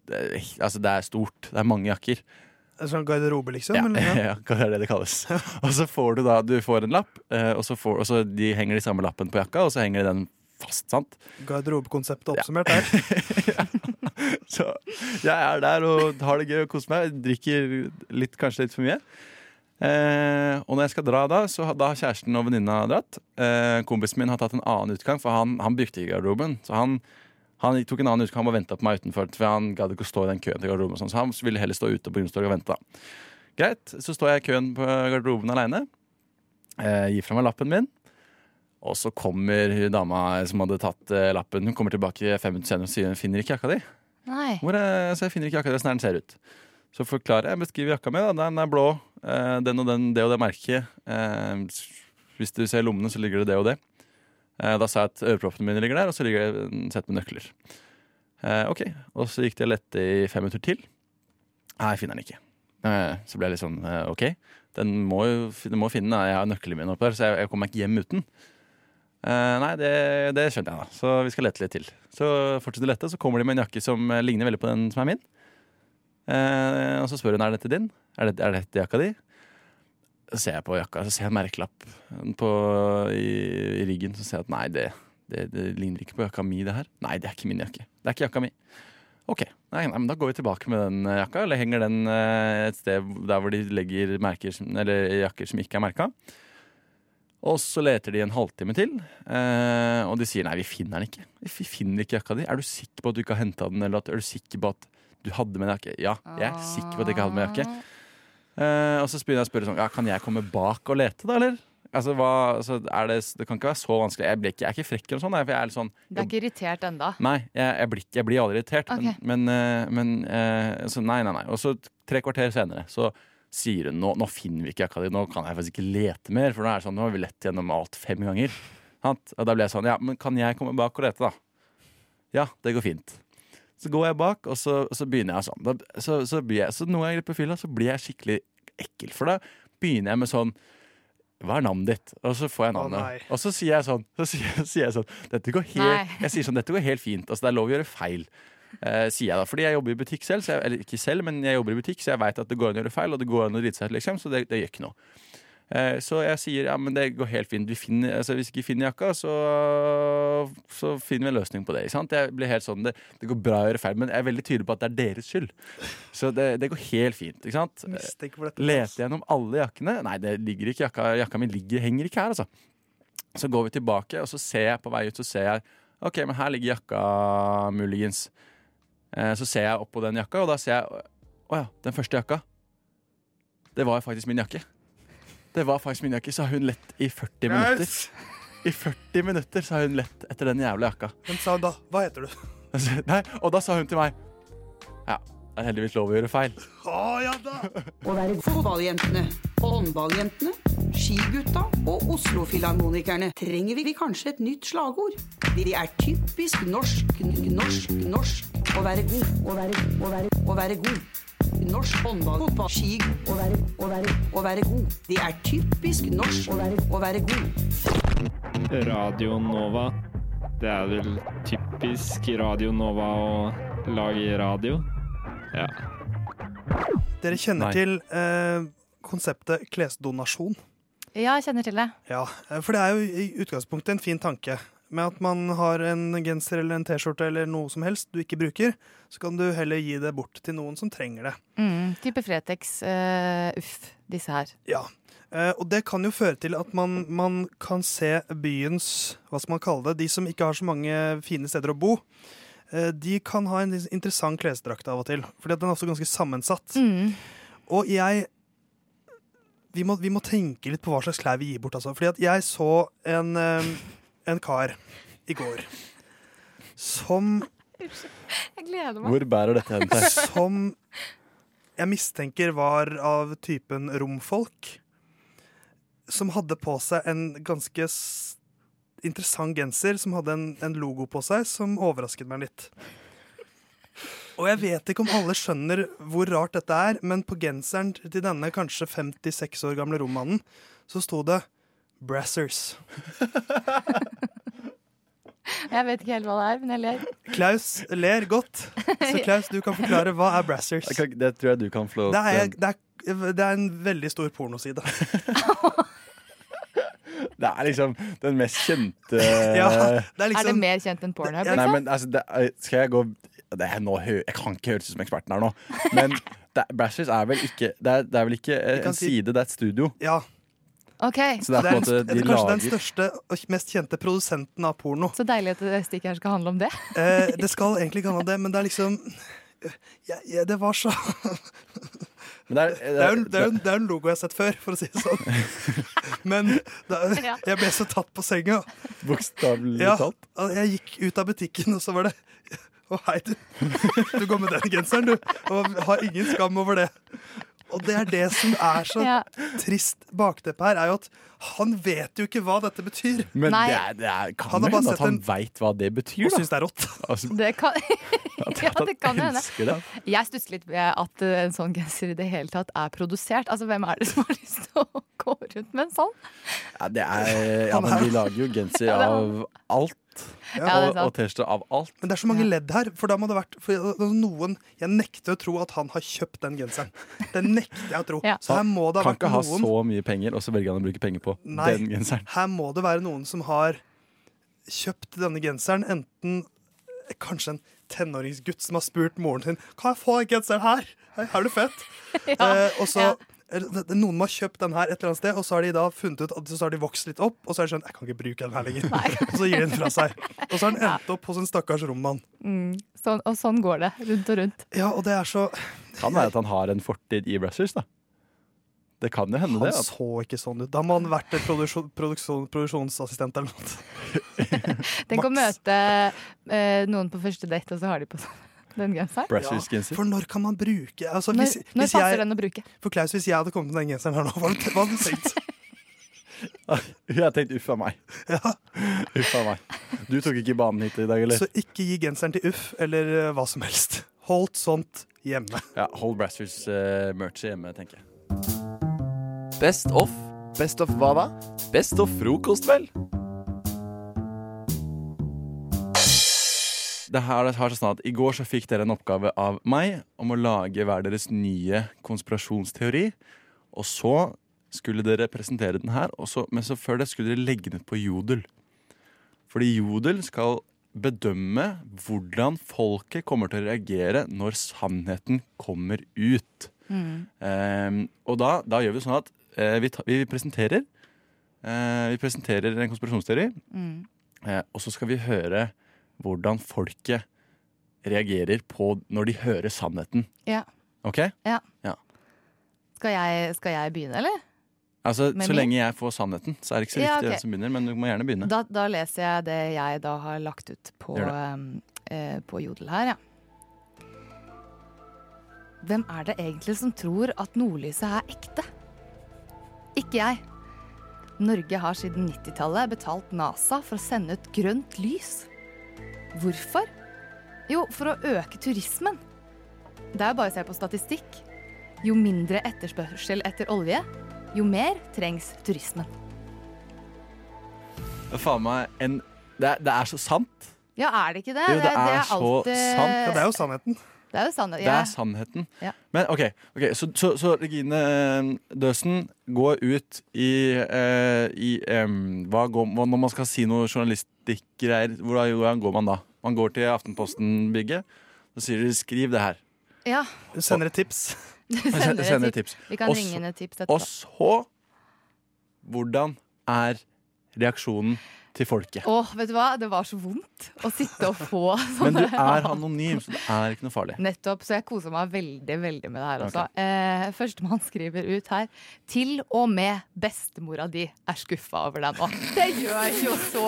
det altså, det er stort. Det er mange jakker. En sånn garderobe, liksom? Ja, ja, hva er det det kalles. og så får du da Du får en lapp, eh, og så, får, og så de henger de samme lappen på jakka, og så henger de den fast. sant? Garderobekonseptet oppsummert der. Så jeg er der og har det gøy og koser meg. Drikker litt, kanskje litt for mye. Eh, og når jeg skal dra da, så da har kjæresten og venninna dratt. Eh, kompisen min har tatt en annen utgang, for han, han brukte ikke garderoben. Så han, han tok en annen utgang han bare venta på meg utenfor, for han gadd ikke å stå i den køen til garderoben. sånn, Så han ville heller stå ute på Youngstorget og vente. Greit, så står jeg i køen på garderoben aleine. Eh, gir fra meg lappen min. Og så kommer dama som hadde tatt eh, lappen, hun kommer tilbake fem minutter senere og sier hun finner ikke jakka di. Nei. Hvor er, så jeg finner ikke jakka di, sånn den ser ut. Så forklarer jeg, beskriver jakka mi. Den er blå. eh, den og den, det og det merket. Eh, hvis du ser lommene, så ligger det det og det. Eh, da sa jeg at øreproppene mine ligger der, og så ligger det en sett med nøkler. Eh, ok, Og så gikk det og lette i fem minutter til. Nei, finner den ikke. Eh, så ble jeg litt sånn OK, den må jo må finne den. Jeg har nøklene mine oppe her, så jeg, jeg kommer meg ikke hjem uten. Nei, det, det skjønte jeg, da. Så vi skal lete litt til. Så fortsetter de å lette, så kommer de med en jakke som ligner veldig på den som er min. Og så spør hun er dette din. Er dette, er dette jakka di? Ser jeg på jakka, så ser jeg merkelapp på, i, i ryggen. Så ser jeg at nei, det, det, det ligner ikke på jakka mi, det her. Nei, det er ikke min jakke. Det er ikke jakka mi. Ok, nei, nei, men da går vi tilbake med den eh, jakka, eller henger den eh, et sted der hvor de legger merker, jakker som ikke er merka. Og så leter de en halvtime til, eh, og de sier nei, vi finner den ikke. Vi finner ikke jakka di. Er du sikker på at du ikke har henta den, eller at, er du sikker på at du hadde med en jakke? Ja, jeg er sikker på at jeg ikke hadde med jakke. Eh, og så begynner jeg å spørre sånn Ja, kan jeg komme bak og lete, da, eller? Altså, hva, altså, er det, det kan ikke være så vanskelig. Jeg, ikke, jeg er ikke frekk eller sånn. jeg, jeg er sånn Du er ikke irritert enda? Nei, jeg, jeg, blir, jeg blir aldri irritert. Okay. Men, men, eh, men eh, så nei, nei, nei. Og så tre kvarter senere så sier hun nå, nå finner vi ikke jakka di, nå kan jeg faktisk ikke lete mer. For nå er det sånn, nå har vi lett gjennom alt fem ganger. Sant? Og da ble jeg sånn, ja, men kan jeg komme bak og lete, da? Ja, det går fint. Så går jeg bak, og så, så begynner jeg sånn. Da, så, så, blir jeg, så noen ganger på fylla så blir jeg skikkelig ekkel. For da begynner jeg med sånn hva er navnet ditt? Og så får jeg navnet. nei. og så sier jeg sånn, så sier, jeg- sier jeg sånn dette går Nei. helt, Jeg sier sånn, dette går helt fint. Altså, det er lov å gjøre feil. Eh, sier jeg da, Fordi jeg jobber i butikk selv, så jeg, eller ikke selv, men jeg jobber i butikk, så jeg veit at det går an å gjøre feil, og det går an å drite seg ut, liksom, så det, det gjør ikke noe. Eh, så jeg sier ja, men det går helt fint. Vi finner, altså, hvis vi ikke finner jakka, så, så finner vi en løsning på det. Jeg blir helt sånn, det, det går bra å gjøre feil, men jeg er veldig tydelig på at det er deres skyld. Så det, det går helt fint. ikke sant? Leter gjennom alle jakkene. Nei, det ligger ikke jakka, jakka mi ligger, henger ikke her, altså. Så går vi tilbake, og så ser jeg på vei ut, så ser jeg OK, men her ligger jakka muligens. Eh, så ser jeg opp på den jakka, og da ser jeg Å ja, den første jakka. Det var faktisk min jakke. Det var faktisk min jakke, Så har hun lett i 40 minutter. Yes! I 40 minutter så har hun lett etter den jævla jakka. Men sa hun da Hva heter du? Nei, og da sa hun til meg Ja, det er heldigvis lov å gjøre feil. Å ja da! Å være fotballjentene, håndballjentene, skigutta og Oslo-filharmonikerne trenger vi kanskje et nytt slagord. De er typisk norsk, norsk, norsk å være god, å være, å være, å være god. Norsk håndball, fotball, ski, å være, å være, å være god. Det er typisk norsk å være, å være god. Radio Nova. Det er vel typisk Radio Nova å lage radio? Ja. Dere kjenner Nei. til eh, konseptet klesdonasjon? Ja, jeg kjenner til det. Ja, eh, for det er jo i utgangspunktet en fin tanke. Med at man har en genser eller en T-skjorte eller noe som helst du ikke bruker, så kan du heller gi det bort til noen som trenger det. Mm, type Fretex. uh, uff, disse her. Ja. Uh, og det kan jo føre til at man, man kan se byens Hva skal man kalle det? De som ikke har så mange fine steder å bo. eh, de kan ha en interessant klesdrakt av og til, fordi den er også ganske sammensatt. Mm. Og jeg vi må, vi må tenke litt på hva slags klær vi gir bort. Altså. Fordi at jeg så en, en kar i går som Jeg gleder meg. Hvor bærer dette hen? Som jeg mistenker var av typen romfolk. Som hadde på seg en ganske interessant genser som hadde en, en logo på seg som overrasket meg litt. Og jeg vet ikke om alle skjønner hvor rart dette er, men på genseren til denne kanskje 56 år gamle rommannen så sto det Brassers. Jeg vet ikke helt hva det er, men jeg ler. Klaus ler godt, så Klaus, du kan forklare hva er Brassers. Kan- Det tror jeg du kan få Det er, det er, det er en veldig stor pornoside. Det er liksom den mest kjente Ja, det er liksom- Er det mer kjent enn Pornhub? Nei, Liksom? men altså, det er, skal jeg gå det er nå, Jeg kan ikke høres ut som eksperten her nå, men Brassers er vel ikke Det er, det er vel ikke eh, en si- side, det er et studio. Ja. Ok. Så det er på en måte de det er kanskje den største og mest kjente produsenten av porno. Så deilig at det stikket her skal handle om det. Eh, det skal egentlig ikke handle om det, men det er liksom ja, ja, Det var så Men det er, Det er jo det er det er en logo jeg har sett før, for å si det sånn. Men Ja. jeg ble så tatt på senga. Bokstavelig Ja, talt. jeg gikk ut av butikken, og så var det Å, hei, du. Du går med den genseren, du. Og har ingen skam over det. Og det er det som er så Ja. trist bakteppe her, er jo at han vet jo ikke hva dette betyr. Men det, er, det er, kan Han hende at han en- veit hva det betyr. Og syns det er rått. Altså, Det kan, ja, det kan hende. Jeg stusser litt ved at eh, en sånn genser i det hele tatt er produsert. Altså, Hvem er det som har lyst til å gå rundt med en sånn? ja, det er, ja, men de lager jo genser er- av alt. Ja, er og og T-skjorte av alt. Men det er så mange ledd her. For da må det vært for altså, noen Jeg nekter å tro at han har kjøpt den genseren. Det nekter jeg å tro. Så her må det ha kan ikke ha så mye penger, og så velger han å bruke penger på Nei, den genseren. her må det være noen som har kjøpt denne genseren. Enten kanskje en tenåringsgutt som har spurt moren sin Kan jeg få den genseren her. Her er du fett? Ja, eh, og så det- det- Noen må ha kjøpt den her et eller annet sted, og så har de da funnet ut at så har de vokst litt opp, og så har de skjønt jeg kan ikke bruke den her lenger. Og så gir de den fra seg. Og så har den endt opp hos en stakkars rommann. Mm, sånn, og sånn går det rundt og rundt. Ja, og det er så Kan være at han har en fortid i Brassers, da. Det kan jo hende Han det. Han så ikke sånn ut. Da må han vært en produksjon, produksjon, produksjonsassistent eller noe. Tenk å møte eh, noen på første date, og så har de på seg den genseren. Ja, for når kan man bruke altså, Når- hvis, når hvis passer jeg, den å bruke? For Klaus, hvis jeg hadde kommet med den genseren her nå, hva hadde du tenkt? jeg har tenkt uff a meg. Uff a meg. Du tok ikke banen hit i dag, eller? Så ikke gi genseren til Uff eller eh, hva som helst. Holdt sånt hjemme. Ja, Hold Brassers uh, merch hjemme, tenker jeg. Best of. Best of hva da? Best of frokost, vel? Det her har sånn at I går så fikk dere en oppgave av meg om å lage hver deres nye konspirasjonsteori. Og så skulle dere presentere den her, og så, men så før det skulle dere legge den ut på Jodel. Fordi Jodel skal bedømme hvordan folket kommer til å reagere når sannheten kommer ut. Mm. Um, og da, da gjør vi sånn at uh, vi, ta, vi presenterer Uh, Vi presenterer en konspirasjonsteori, Mm. uh, og så skal vi høre hvordan folket reagerer på når de hører sannheten. Ja. OK? Ja. Ja. Skal, jeg, skal jeg begynne, eller? Altså, Så lenge jeg får sannheten, så er det ikke så Ja, viktig ok. hvem som begynner. Men du må gjerne begynne. Da, da leser jeg det jeg da har lagt ut på, um, eh, på Jodel her, ja. Hvem er det egentlig som tror at nordlyset er ekte? Ikke jeg. Norge har siden 90-tallet betalt NASA for å sende ut grønt lys. Hvorfor? Jo, for å øke turismen. Det er bare å se på statistikk. Jo mindre etterspørsel etter olje, jo mer trengs turismen. Det er faen meg en det er, det er så sant. Ja, er det ikke det? Jo, det er så alt, eh, sant. Ja, det er jo sannheten. Det er jo sannheten. Det er sannheten. Ja. Men OK, okay så, så, så Regine eh, Døsen går ut i, eh, i em, hva går, Når man skal si noe journalistikkgreier, hvordan, hvordan går man da? Man går til Aftenposten-bygget, og sier de 'skriv det her'. Ja. Du sender et tips. Sender sender et tips. Vi kan også, ringe så- inn et tips etterpå. Og så Hvordan er reaksjonen til folket? Åh, vet du hva? Det var så vondt å sitte og få Men du er anonym, så det er ikke noe farlig. Nettopp, så jeg koser meg veldig veldig med det her Ok. også. Eh, Førstemann skriver ut her Til og med bestemora di er skuffa over deg nå. Det gjør jo så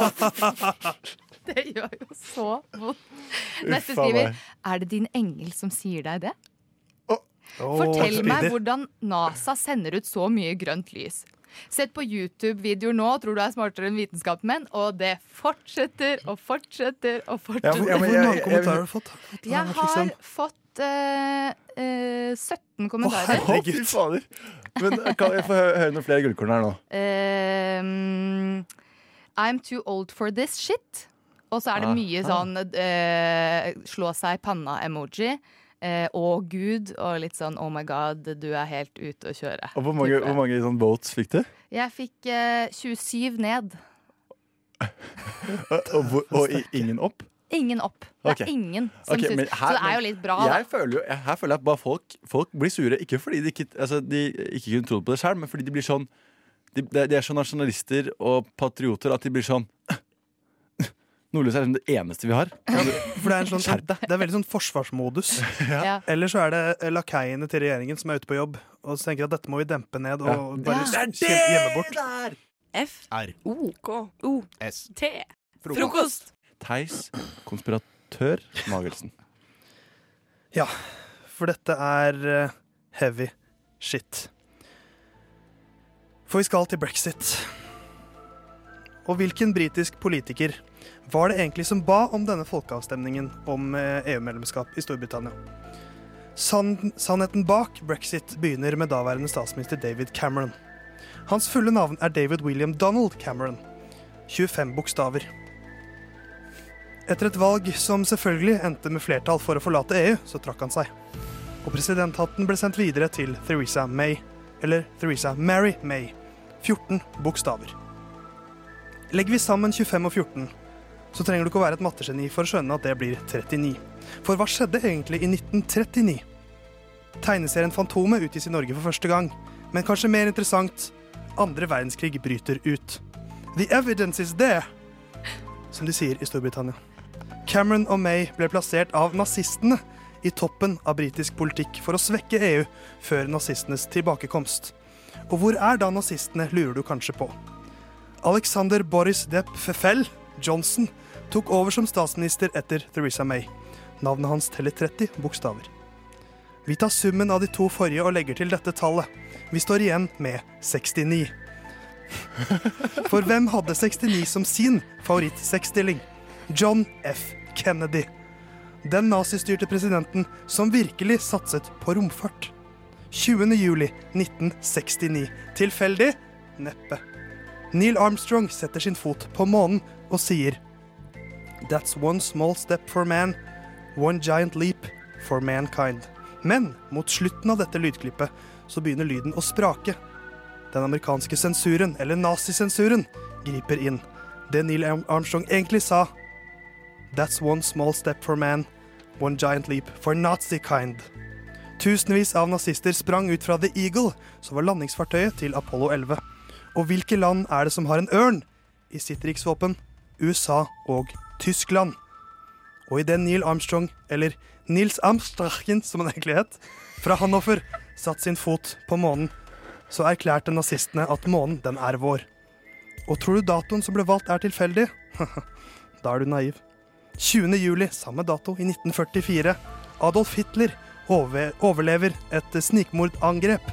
Det gjør jo så vondt. Neste skriver. Er det din engel som sier deg det? Fortell meg hvordan NASA sender ut så mye grønt lys. Sett på YouTube-videoer nå, tror du er smartere enn vitenskapsmenn, og det fortsetter og fortsetter og fortsetter. Hvor mange kommentarer har du fått? Jeg har fått uh, uh, 17 kommentarer. Å, fy fader. Men kan jeg få høre noen flere gullkorn her nå? Uh, I'm too old for this shit. Og så er det mye sånn eh, slå seg i panna-emoji. Eh, å gud, og litt sånn oh my god, du er helt ute å kjøre. Og hvor mange, hvor mange sånn votes fikk du? Jeg fikk eh, 27 ned. Og, og, og i- ingen opp? Ingen opp. Det Ok. er ingen som Ok, syns her- Så det er jo litt bra, da. Jeg føler jo, jeg, her føler jeg at bare folk, folk blir sure. Ikke fordi de ikke, altså, de ikke kunne trodd på det selv, men fordi de blir sånn De, de er så nasjonalister og patrioter at de blir sånn Nordlys er liksom det eneste vi har. For det er, en sånn, det er veldig sånn forsvarsmodus. Ja. Eller så er det eh, lakeiene til regjeringen som er ute på jobb og så tenker at dette må vi dempe ned og bare er det kjem- gjemme bort. F. R. O. K. O. S. T. Frokost. Frokost. Theis, konspiratør Magelsen. Ja, for dette er eh, heavy shit. For vi skal til brexit. Og hvilken britisk politiker var det egentlig som ba om denne folkeavstemningen om eh, EU-medlemskap i Storbritannia? San sannheten bak brexit begynner med daværende statsminister David Cameron. Hans fulle navn er David William Donald Cameron. 25 bokstaver. Etter et valg som selvfølgelig endte med flertall for å forlate EU, så trakk han seg. Og presidenthatten ble sendt videre til Theresa May, eller Theresa Mary May. 14 bokstaver. Legger vi sammen 25 og 14, så trenger du ikke å være et mattegeni for å skjønne at det blir 39. For hva skjedde egentlig i 1939? Tegneserien Fantomet utgis i Norge for første gang, men kanskje mer interessant, andre verdenskrig bryter ut. The evidence is there, som de sier i Storbritannia. Cameron og May ble plassert av nazistene i toppen av britisk politikk for å svekke EU før nazistenes tilbakekomst. Og hvor er da nazistene, lurer du kanskje på. Alexander Boris de Pfeffel Johnson tok over som statsminister etter Theresa May. Navnet hans teller 30 bokstaver. Vi tar summen av de to forrige og legger til dette tallet. Vi står igjen med 69. For hvem hadde 69 som sin favoritt-sexstilling? John F. Kennedy. Den nazistyrte presidenten som virkelig satset på romfart. 20. juli 1969. Tilfeldig? Neppe. Neil Armstrong setter sin fot på månen og sier That's one small step for man, one giant leap for mankind. Men mot slutten av dette lydklippet så begynner lyden å sprake. Den amerikanske sensuren, eller nazisensuren, griper inn. Det Neil Armstrong egentlig sa That's one small step for man, one giant leap for nazi kind. Tusenvis av nazister sprang ut fra The Eagle, som var landingsfartøyet til Apollo 11. Og hvilke land er det som har en ørn i sitt riksvåpen? USA og Tyskland. Og idet Neil Armstrong, eller Nils Amstrachen som han egentlig het, fra Hannover satte sin fot på månen, så erklærte nazistene at månen, den er vår. Og tror du datoen som ble valgt er tilfeldig? da er du naiv. 20. juli, samme dato, i 1944. Adolf Hitler overlever et snikmordangrep.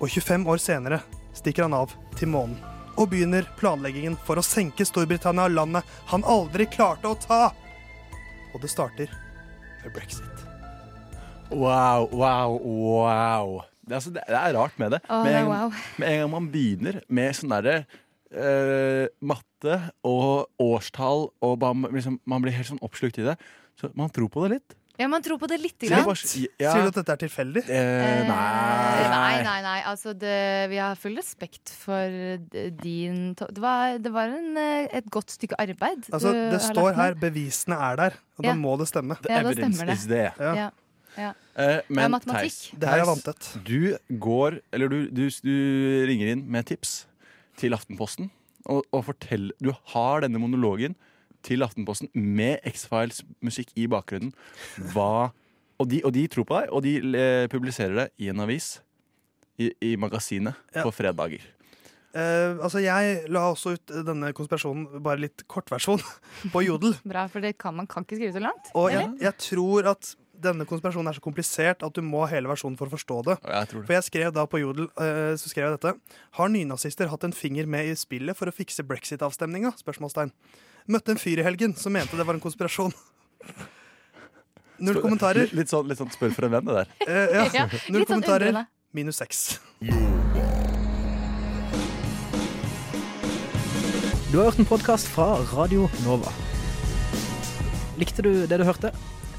Og 25 år senere stikker han av til månen og begynner planleggingen for å senke Storbritannia, landet han aldri klarte å ta. Og det starter med brexit. Wow, wow, wow. Det, er altså, det det er rart med det. Oh, med, en, wow. med en gang man begynner med sånn derre uh, matte og årstall, og man, liksom, man blir helt sånn oppslukt i det, så man tror på det litt. Ja, man tror på det lite grann. bare- ja. Sier du at dette er tilfeldig? Eh, nei. Nei, nei, nei. Altså, det, vi har full respekt for din Det var, det var en, eh, et godt stykke arbeid. Altså, du det har står lagt her 'bevisene er der', og Ja. da må det stemme. Ja, da stemmer det. Ja. Ja. Ja. Eh, Det er men. Theis, Det her er vanntett. Du går, eller du, du, du ringer inn med tips til Aftenposten og, og forteller Du har denne monologen til Aftenposten med X-Files musikk i bakgrunnen. Hva og de, og de tror på deg, og de eh, publiserer det i en avis. I, i magasinet Ja. på fredager. Eh, altså, jeg la også ut denne konspirasjonen, bare litt kortversjon, på Jodel. Bra, for det kan, man kan ikke skrive så langt. Og jeg, jeg tror at denne konspirasjonen er så komplisert at du må ha hele versjonen for å forstå det. Jeg det. For jeg skrev da på Jodel uh, så skrev jeg dette. Har nynazister hatt en finger med i spillet for å fikse brexit-avstemninga? Spørsmålstegn. Møtte en fyr i helgen som mente det var en konspirasjon. Null kommentarer. Litt, litt, sånn, litt sånn spør for en venn, det der. Uh, ja. Ja, Null sånn kommentarer. undrende. Minus seks. Du har hørt en podkast fra Radio Nova. Likte du det du hørte?